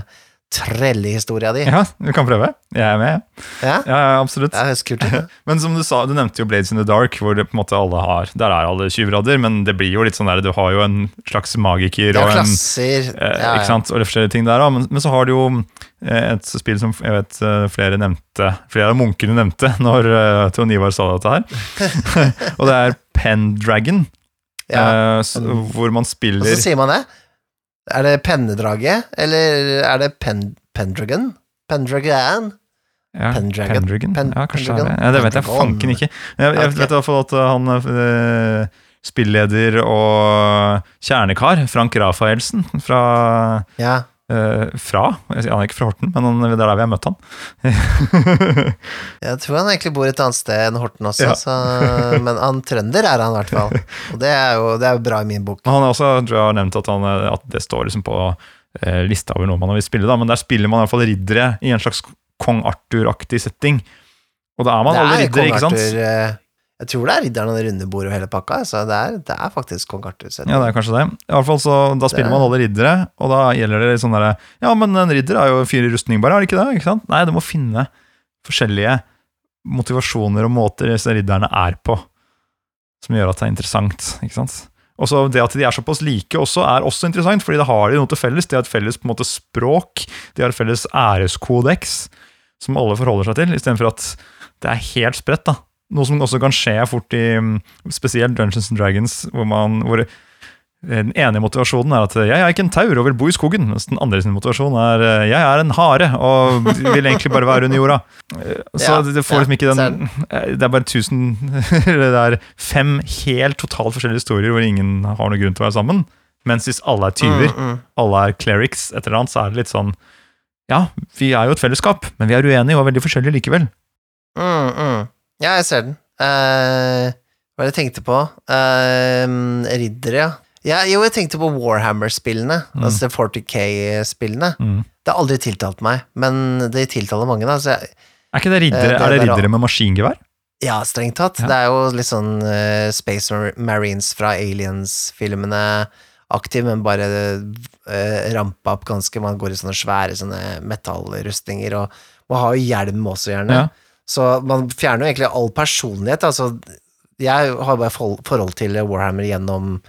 trellehistoria di. Ja, du kan prøve. Jeg er med. Ja, Ja, ja, absolutt. det kult. Men som du sa, du nevnte jo Blades in the Dark, hvor det på en måte alle har Der er alle tjuvradder, men det blir jo litt sånn der Du har jo en slags magiker og er en klasser. eh, Ja, Ikke sant, og forskjellige ting der. Men, men så har du jo eh, et spill som jeg vet eh, flere nevnte Flere av munkene nevnte når uh, Trond Ivar sa dette her. og det er Pendragon, Ja. hvor man spiller Og så sier man det. Er det pennedrage, eller er det pen, Pendragon? Pendragon? Ja, Pendragon. Pendragon. Pen- ja, kanskje det er det. Ja, det vet jeg fanken ikke. Jeg, jeg vet i hvert fall at uh, han øh, spilleder og kjernekar, Frank Rafaelsen, fra Ja. Uh, Fra? Han er ikke fra Horten, men han, det er der vi har møtt han. Jeg tror han egentlig bor et annet sted enn Horten også, Ja. så, men han trønder er han i hvert fall. Og det er jo, det er jo bra i min bok. Han har også tror jeg, har nevnt at, han, uh, at det står liksom på uh, lista over noe man vil spille, da, men der spiller man i hvert fall riddere i en slags kong Arthur-aktig setting. Og da er man alle er riddere, ikke sant? Jeg tror det er ridderen og det runde bordet og hele pakka, så det er, det er faktisk kong Arthur. Ja, det er kanskje det. I hvert fall så, Da spiller Det- man alle riddere, og da gjelder det litt sånn derre Ja, men en ridder er jo fire rustning bare, er det ikke det? Ikke sant? Nei, du må finne forskjellige motivasjoner og måter disse ridderne er på, som gjør at det er interessant. ikke sant? Og så Det at de er såpass like også, er også interessant, fordi da har de noe til felles. De har et felles på en måte språk, de har et felles æreskodeks som alle forholder seg til, istedenfor at det er helt spredt. da. Noe som også kan skje fort i mm, spesielt Dungeons and Dragons, hvor, man, hvor den ene motivasjonen er at 'jeg er ikke en taur og vil bo i skogen', mens den andre sin motivasjon er 'jeg er en hare og vil egentlig bare være under jorda'. Eh, Så Ja, det får liksom ikke den eh, Det er bare tusen Eller det er fem helt totalt forskjellige historier hvor ingen har noen grunn til å være sammen. Mens hvis alle er tyver, Mm, mm. alle er clerics, et eller annet, så er det litt sånn Ja, vi er jo et fellesskap, men vi er uenige og er veldig forskjellige likevel. Mm, mm. Ja, jeg ser den. Uh, hva var det jeg tenkte på? Uh, riddere, ja. ja. Jo, jeg tenkte på Warhammer-spillene, Mm. altså 40K-spillene. Mm. Det har aldri tiltalt meg, men det tiltaler mange, da. Jeg, Er ikke det riddere, uh, det er det er riddere med maskingevær? ja, strengt tatt. Ja. Det er jo litt sånn uh, Space Marines fra Aliens-filmene aktiv, men bare uh, rampa opp ganske. Man går i sånne svære sånne metallrustninger, og man har jo hjelm også, gjerne. Ja. Så man fjerner jo egentlig all personlighet. Altså, jeg har bare forhold til Warhammer gjennom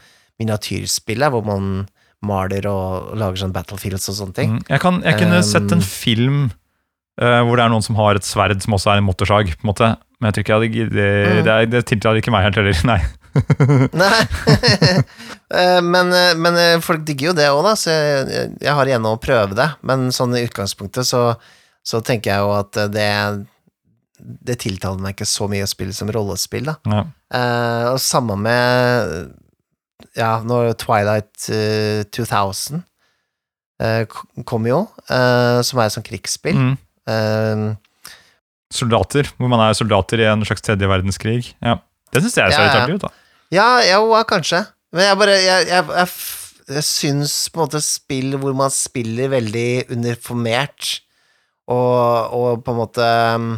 miniatyrspillet, hvor man maler og lager sånn battlefields og sånne ting. Mm. Jeg, kan, jeg kunne Um, sett en film uh, hvor det er noen som har et sverd som også er en motorsag, på en måte. Men jeg tror ikke Mm. Det, er- det tiltaler ikke meg helt heller, nei. Nei, Eh, men, eh, men folk digger jo det òg, da, så jeg, jeg har igjen å prøve det. Men sånn i utgangspunktet så, så tenker jeg jo at det Det tiltaler meg ikke så mye å spille som rollespill, da. Ja. Uh, og samme med Ja, når Twilight uh, 2000 uh, kom jo, eh, som er et sånt krigsspill. Mm. Eh, Soldater, hvor man er soldater i en slags tredje verdenskrig. Ja. Det syns jeg ser Ja, litt artig ut, da. Ja, ja, kanskje. Men jeg bare Jeg, jeg, jeg, jeg syns på en måte spill hvor man spiller veldig uniformert, og, og på en måte um,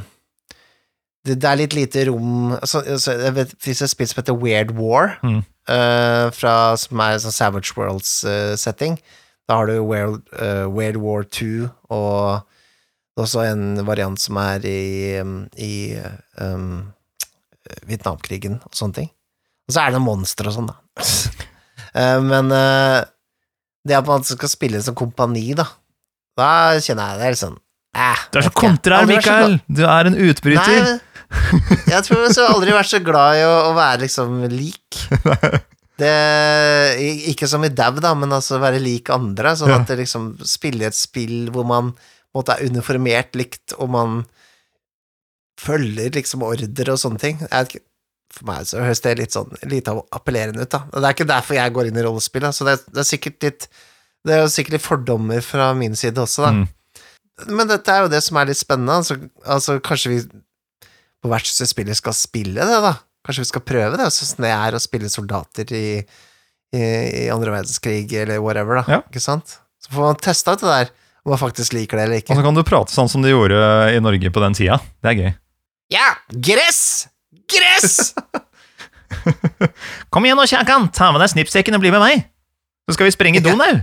det, det er litt lite rom altså, altså, Jeg vet det fins et spill som heter Weird War, Mm. uh, fra, som er sånn Savage Worlds-setting. da har du Weird, uh, Weird War 2, og også en variant som er i, um, i um, Vietnamkrigen og sånne ting. Og så er det monstre og sånn, da. Eh, men eh, det at man skal spille som kompani, da, da kjenner jeg det er litt sånn eh, Du er så så glad- Mikael! Du er en utbryter. Nei, jeg tror jeg har aldri vært så glad i å, å være liksom lik. Det, ikke som i dau, da, men altså være lik andre. Sånn Ja. at det liksom spiller et spill hvor man måtte måte er uniformert likt, og man følger liksom ordre og sånne ting. Jeg for meg så høres det litt sånn lite appellerende ut, da. Og Det er ikke derfor jeg går inn i rollespill, da. så det, det er sikkert litt Det er jo sikkert litt fordommer fra min side også, da. Mm. Men dette er jo det som er litt spennende. Altså, altså kanskje vi på spiller skal spille det, da? Kanskje vi skal prøve det, sånn det er å spille soldater i, i, i andre verdenskrig, eller whatever, da. Ja. Ikke sant? Så får man testa ut det der, om man faktisk liker det eller ikke. Og så kan du prate sånn som de gjorde i Norge på den tida. Det er gøy. Ja! Gress! Gress! Kom igjen nå, Kjakan! Ta med deg snippsekken og bli med meg! Så skal vi sprenge Donau!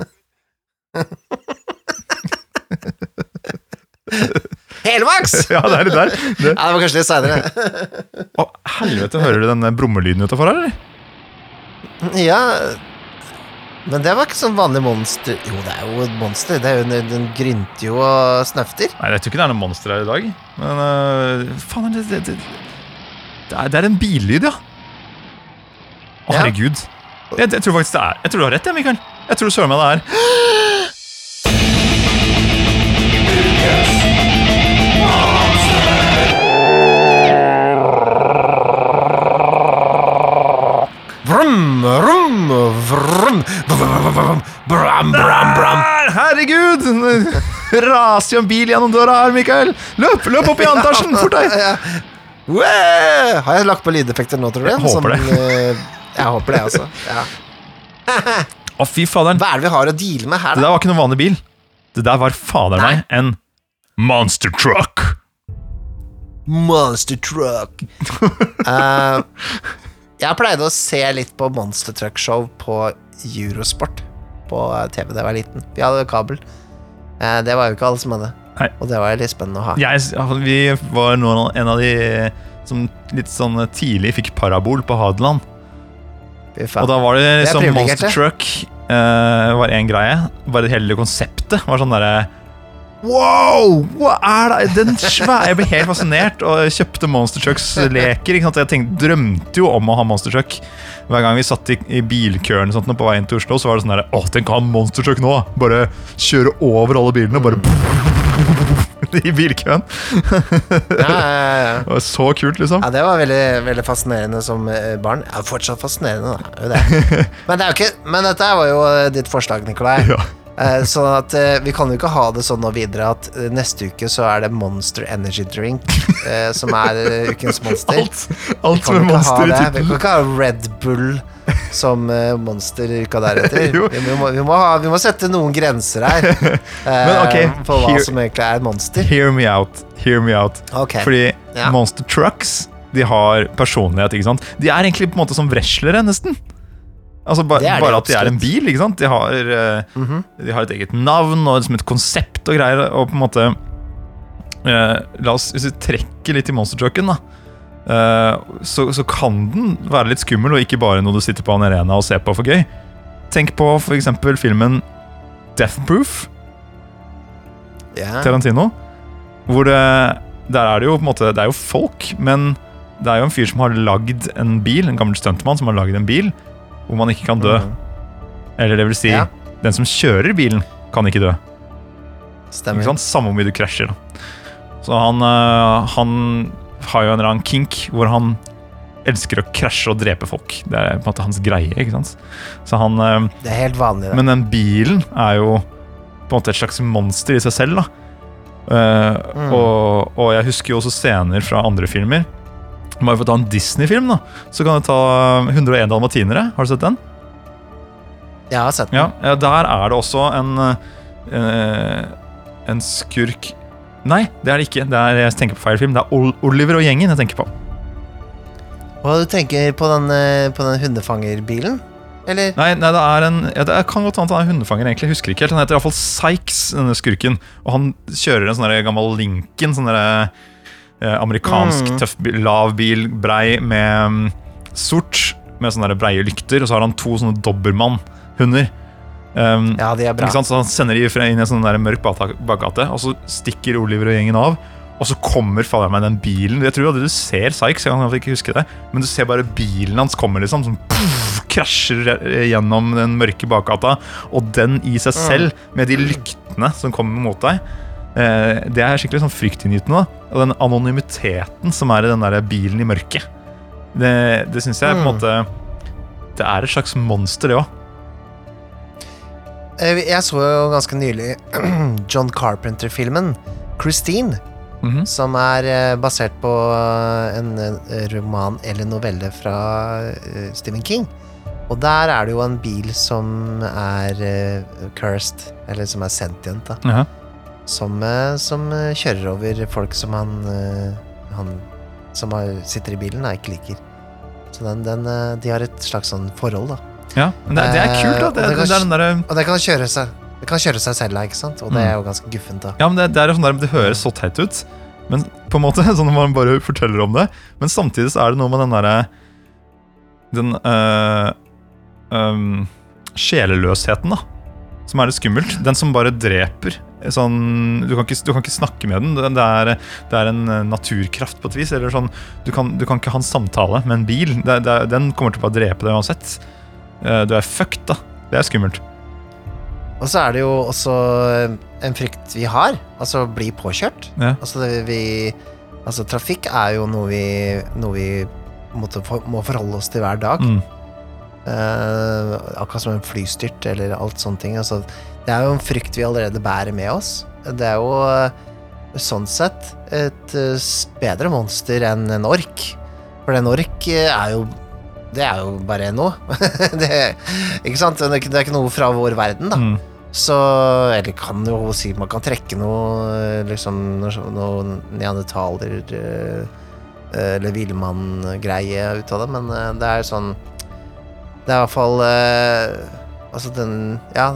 Helmaks! ja, det er litt der. Det. Ja, det var kanskje litt seinere. Å, helvete, hører du den brummelyden utafor her, eller? ja Men det var ikke sånn vanlig monster Jo, det er jo et monster. Det er jo, den grynter jo og snøfter. Nei, jeg tror ikke det er noen monster her i dag. Men uh, faen, det, det, det, det, er, det er en billyd, ja. Å, Ja. herregud. Jeg, jeg tror faktisk det er Jeg tror du har rett, ja, Mikael. Jeg tror søren meg det er. Vrum, vrum, vrum, vrum, vrum, bram, bram, herregud! Raser jo en bil gjennom døra her, Mikael. Løp, løp opp i antasjen, fort deg! Wow! Har jeg lagt på lydeffekter nå, tror du? Jeg håper Som, det. jeg håper det, altså. Ja. Å, fy faderen. Hva er det vi har å deale med her, Det der var ikke noen vanlig bil. Det der var fader Nei. meg en monster truck. Monster truck. Eh, jeg pleide å se litt på Monster Truck Show på Eurosport på TV da jeg var liten. Vi hadde kabel. Eh, det var jo ikke alle som hadde. Nei. Og det var litt spennende å ha. Jeg, vi var noen, en av de som litt sånn tidlig fikk parabol på Hadeland. Og da var det liksom. Monster Truck uh, var en greie. Bare hele konseptet var sånn derre Wow! Hva er det? Den svære Jeg ble helt fascinert og kjøpte Monster Trucks-leker. ikke sant? Jeg tenkte, drømte jo om å ha Monster Truck. Hver gang vi satt i, i bilkøen sånt, på vei inn til Oslo, så var det sånn der Å, tenk å ha Monster Truck nå! Bare kjøre over alle bilene og bare I bilkøen. Ja, ja, ja. Det var så kult, liksom. Ja, det var veldig, veldig fascinerende som eh, barn. Ja, fortsatt fascinerende, da. Jo det. Men, det ikke, men dette var jo eh, ditt forslag, Nikolai. Ja. Sånn at eh, vi kan jo ikke ha det sånn nå videre at eh, neste uke så er det Monster Energy Drink eh, som er ukens monster. Alt, alt med monster i tittelen. Vi kan ikke ha Red Bull som monster uka deretter. Vi, må, vi, må ha, vi må sette noen grenser her Men okay, på hva hear, som egentlig er et monster. Hear me out. Hear me out. Okay. Fordi Ja. Monster Trucks De har personlighet. ikke sant? De er egentlig på en måte som wrestlere, nesten. Altså ba, Det det, Bare at de er en bil. ikke sant? De har, mm -hmm. de har et eget navn og liksom et konsept og greier. Og på en måte eh, La oss, Hvis vi trekker litt i Monster Trucken, da. eh, så, så kan den være litt skummel, og ikke bare noe du sitter på en arena og ser på for gøy. Tenk på f.eks. filmen Death Proof. Yeah. Tarantino. Hvor det Der er det jo på en måte Det er jo folk, men det er jo en fyr som har lagd en bil, en gammel stuntmann som har lagd en bil hvor man ikke kan dø. Eller det vil si, Ja. den som kjører bilen, kan ikke dø. Stemmer. Ikke sant? Samme hvor mye du krasjer. Da. Så han, øh, han har jo en eller annen kink hvor han elsker å krasje og drepe folk. Det er på en måte hans greie. ikke sant? Så han, øh, Det er helt vanlig, det. men den bilen er jo på en måte et slags monster i seg selv. da. Uh, Mm. og, og jeg husker jo også scener fra andre filmer. Bare for å ta en Disney-film, da, så kan du ta 101 dalmatinere. Har du sett den? Jeg har sett den. Ja, Der er det også en, eh, en skurk Nei, det er det ikke. Det er, jeg tenker på feil film. Det er Oliver og gjengen jeg tenker på. Og du tenker på den, eh, på den hundefangerbilen? Eller? Nei, nei det er en ja, Det kan godt hende han er hundefanger, egentlig. Jeg husker ikke helt. Han heter iallfall Sykes, denne skurken. Og han kjører en sånn der gammel Lincoln, sånn derre eh, amerikansk Mm. tøff bil, lav bil, brei, med mm, sort, med sånne der breie lykter. Og så har han to sånne dobbermann-hunder. Um, Ja, de er bra. Så Han sender de fra inn i en sånn mørk bakgate, og så stikker Oliver og gjengen av. Og så kommer fader meg den bilen. Jeg tror aldri du ser Sykes, jeg kan ikke huske det. Men du ser bare bilen hans kommer, liksom. Som puff, krasjer eh, gjennom den mørke bakgata. Og den i seg selv, med de lyktene som kommer mot deg, eh, det er skikkelig sånn fryktinngytende. Og den anonymiteten som er i den der bilen i mørket. Det, det syns jeg på en Mm. måte Det er et slags monster, det òg. Eh, Jeg så jo ganske nylig John Carpenter-filmen Christine, Mhm. som er eh, basert på eh, en eh, roman eller novelle fra eh, Stephen King. Og der er det jo en bil som er eh, cursed, eller som er sentient, da. Ja. Som, eh, som eh, kjører over folk som han, eh, han som sitter i bilen, da, ikke liker. Så den, den, de har et slags sånn forhold, da. ja, men det, det er kult, da. Det, og Det, kan, det, er den der, Og det kan kjøre seg, det kan kjøre seg selv, ikke sant? Og det Mm. er jo ganske guffent, da. Ja, men det, det sånn der, det høres så teit ut, men på en måte, sånn når man bare forteller om det. Men samtidig så er det noe med den derre Den øh, øh, sjeleløsheten, da. Som er litt skummelt. Den som bare dreper. Sånn, du, kan ikke, du kan ikke snakke med den. Det er, det er en øh, naturkraft på et vis. Eller sånn, du, kan, du kan ikke ha en samtale med en bil. Det, det, den kommer til å bare drepe deg uansett. Eh, Du er fucked, da. Det er skummelt. Og så er det jo også en frykt vi har, altså bli påkjørt. Ja. Altså, vi, altså trafikk er jo noe vi, noe vi måtte må forholde oss til hver dag. Mm. Uh, akkurat som en flystyrt eller alt sånne ting. Altså, det er jo en frykt vi allerede bærer med oss. Det er jo eh, sånn sett et eh, bedre monster enn en ork. For en ork eh, er jo Det er jo bare noe. det, ikke sant? Det er ikke, noe fra vår verden, da. Mm. Så Eller kan jo si man kan trekke noe liksom noe, noe neandertaler eller villmann-greie ut av det, men det er sånn Det er i hvert fall Altså den Ja,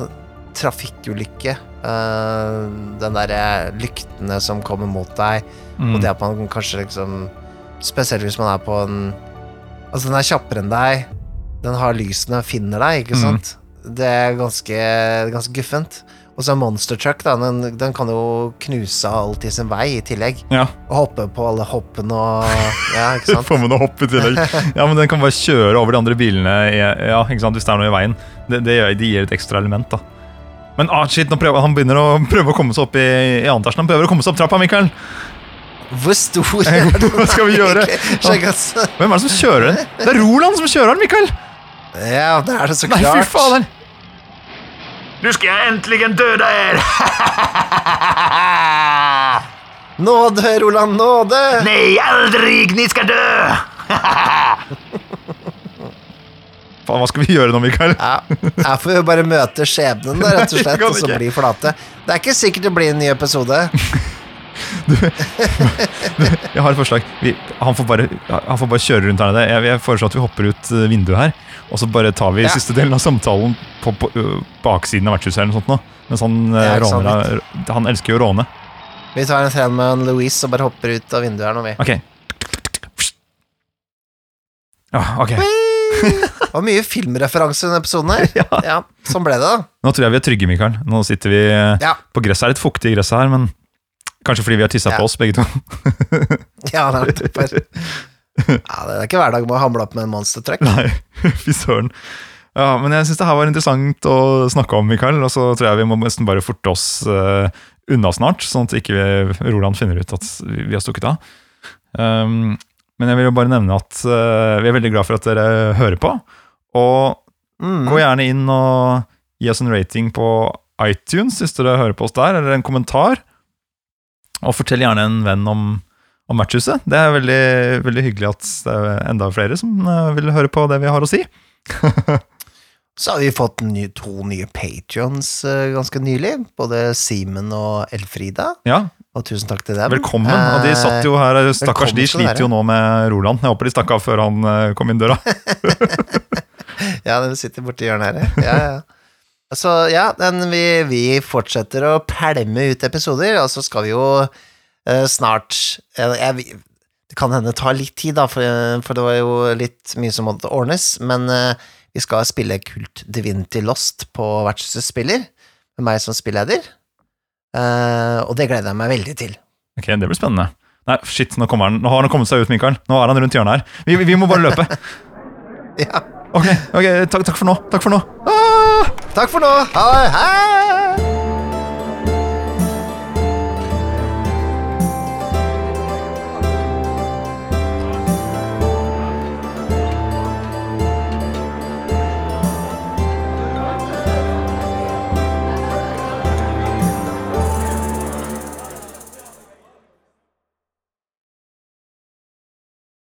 trafikkulykke. eh, den derre lyktene som kommer mot deg, Mm. og det at man kanskje liksom Spesielt hvis man er på en Altså, den er kjappere enn deg. Den har lysene, finner deg, ikke sant? sant? Det er ganske, ganske guffent. Og så er Monster Truck, da. Den, den kan jo knuse alt i sin vei i tillegg. Ja. Og hoppe på alle hoppene og Ja, ikke sant? Få med noe hopp i tillegg. Ja, men den kan bare kjøre over de andre bilene ja, ikke sant, hvis det er noe i veien. Det, det, det gir et ekstra element, da. Men ah, shit, nå prøver, han begynner å prøve å komme seg opp i, i etasjen. Han prøver å komme seg opp trappa, Mikael. Hvor stor Hva skal vi gjøre? Altså. Hvem er det som kjører den? Det er Roland som kjører den, Mikael! Ja, det er det så klart. Nei, fy faen. fader. Nu skal jeg endelig døde er! Nåde, Roland, nåde! Nei, aldri! Ni skal dø! Hva skal vi gjøre nå, Mikael? Ja, jeg får jo bare møte skjebnen, da, rett og slett, og så bli flate. Det er ikke sikkert det blir en ny episode. Jeg har et forslag. Vi, han, får bare, han får bare kjøre rundt her nede. Jeg, jeg foreslår at vi hopper ut eh, vinduet her, og så bare tar vi Ja. siste delen av samtalen på, på baksiden av vertshuset eller noe sånt. Nå. Mens han, eh, råner, han elsker jo å råne. Vi tar en tren med en Louise og bare hopper ut av vinduet her nå, vi. Ok. Ah, ok. Det var mye filmreferanse i denne episoden her. Ja. Ja, sånn ble det, da. Nå tror jeg vi er trygge, Mikael. Nå sitter vi Ja. på gresset. Det er litt fuktig i gresset her, men kanskje fordi vi har tissa på oss, begge to. Ja, det er. Ja, det er ikke hver dag man hamler opp med en monster truck. Nei, fy søren. Ja, men jeg syns det her var interessant å snakke om, Mikael. Og så tror jeg vi må nesten bare forte oss uh, unna snart, sånn at ikke vi, Roland finner ut at vi, vi har stukket av. Um, men jeg vil jo bare nevne at uh, vi er veldig glad for at dere hører på. Og Mm. gå gjerne inn og gi oss en rating på iTunes hvis dere hører på oss der, eller en kommentar. Og fortell gjerne en venn om, om Matchhuset. Det er veldig, veldig hyggelig at det er enda flere som eh, vil høre på det vi har å si. Så har vi fått ny, to nye patrions ganske nylig. Både Simen og Elfrida. Ja, Og tusen takk til dem. Velkommen. Og de satt jo her, stakkars, de sliter jo nå med Roland. Jeg håper de stakk av før han eh, kom inn døra. Ja, den sitter borti hjørnet her. Ja, ja. Så ja, den, vi, vi fortsetter å pælme ut episoder, og så skal vi jo uh, snart jeg, jeg, Det kan hende det tar litt tid, da, for, for det var jo litt mye som måtte ordnes, men uh, vi skal spille Kult Divinity Lost på Vertshuset spiller, med meg som spilleder. Eh, og det gleder jeg meg veldig til. Ok, Det blir spennende. Nei, shit, nå, kommer han. nå har han kommet seg ut, Mikael. Nå er han rundt hjørnet her. Vi, vi må bare løpe. Ja. Ok, ok, takk, takk for nå. Takk for nå. Takk for nå! Ha, hei!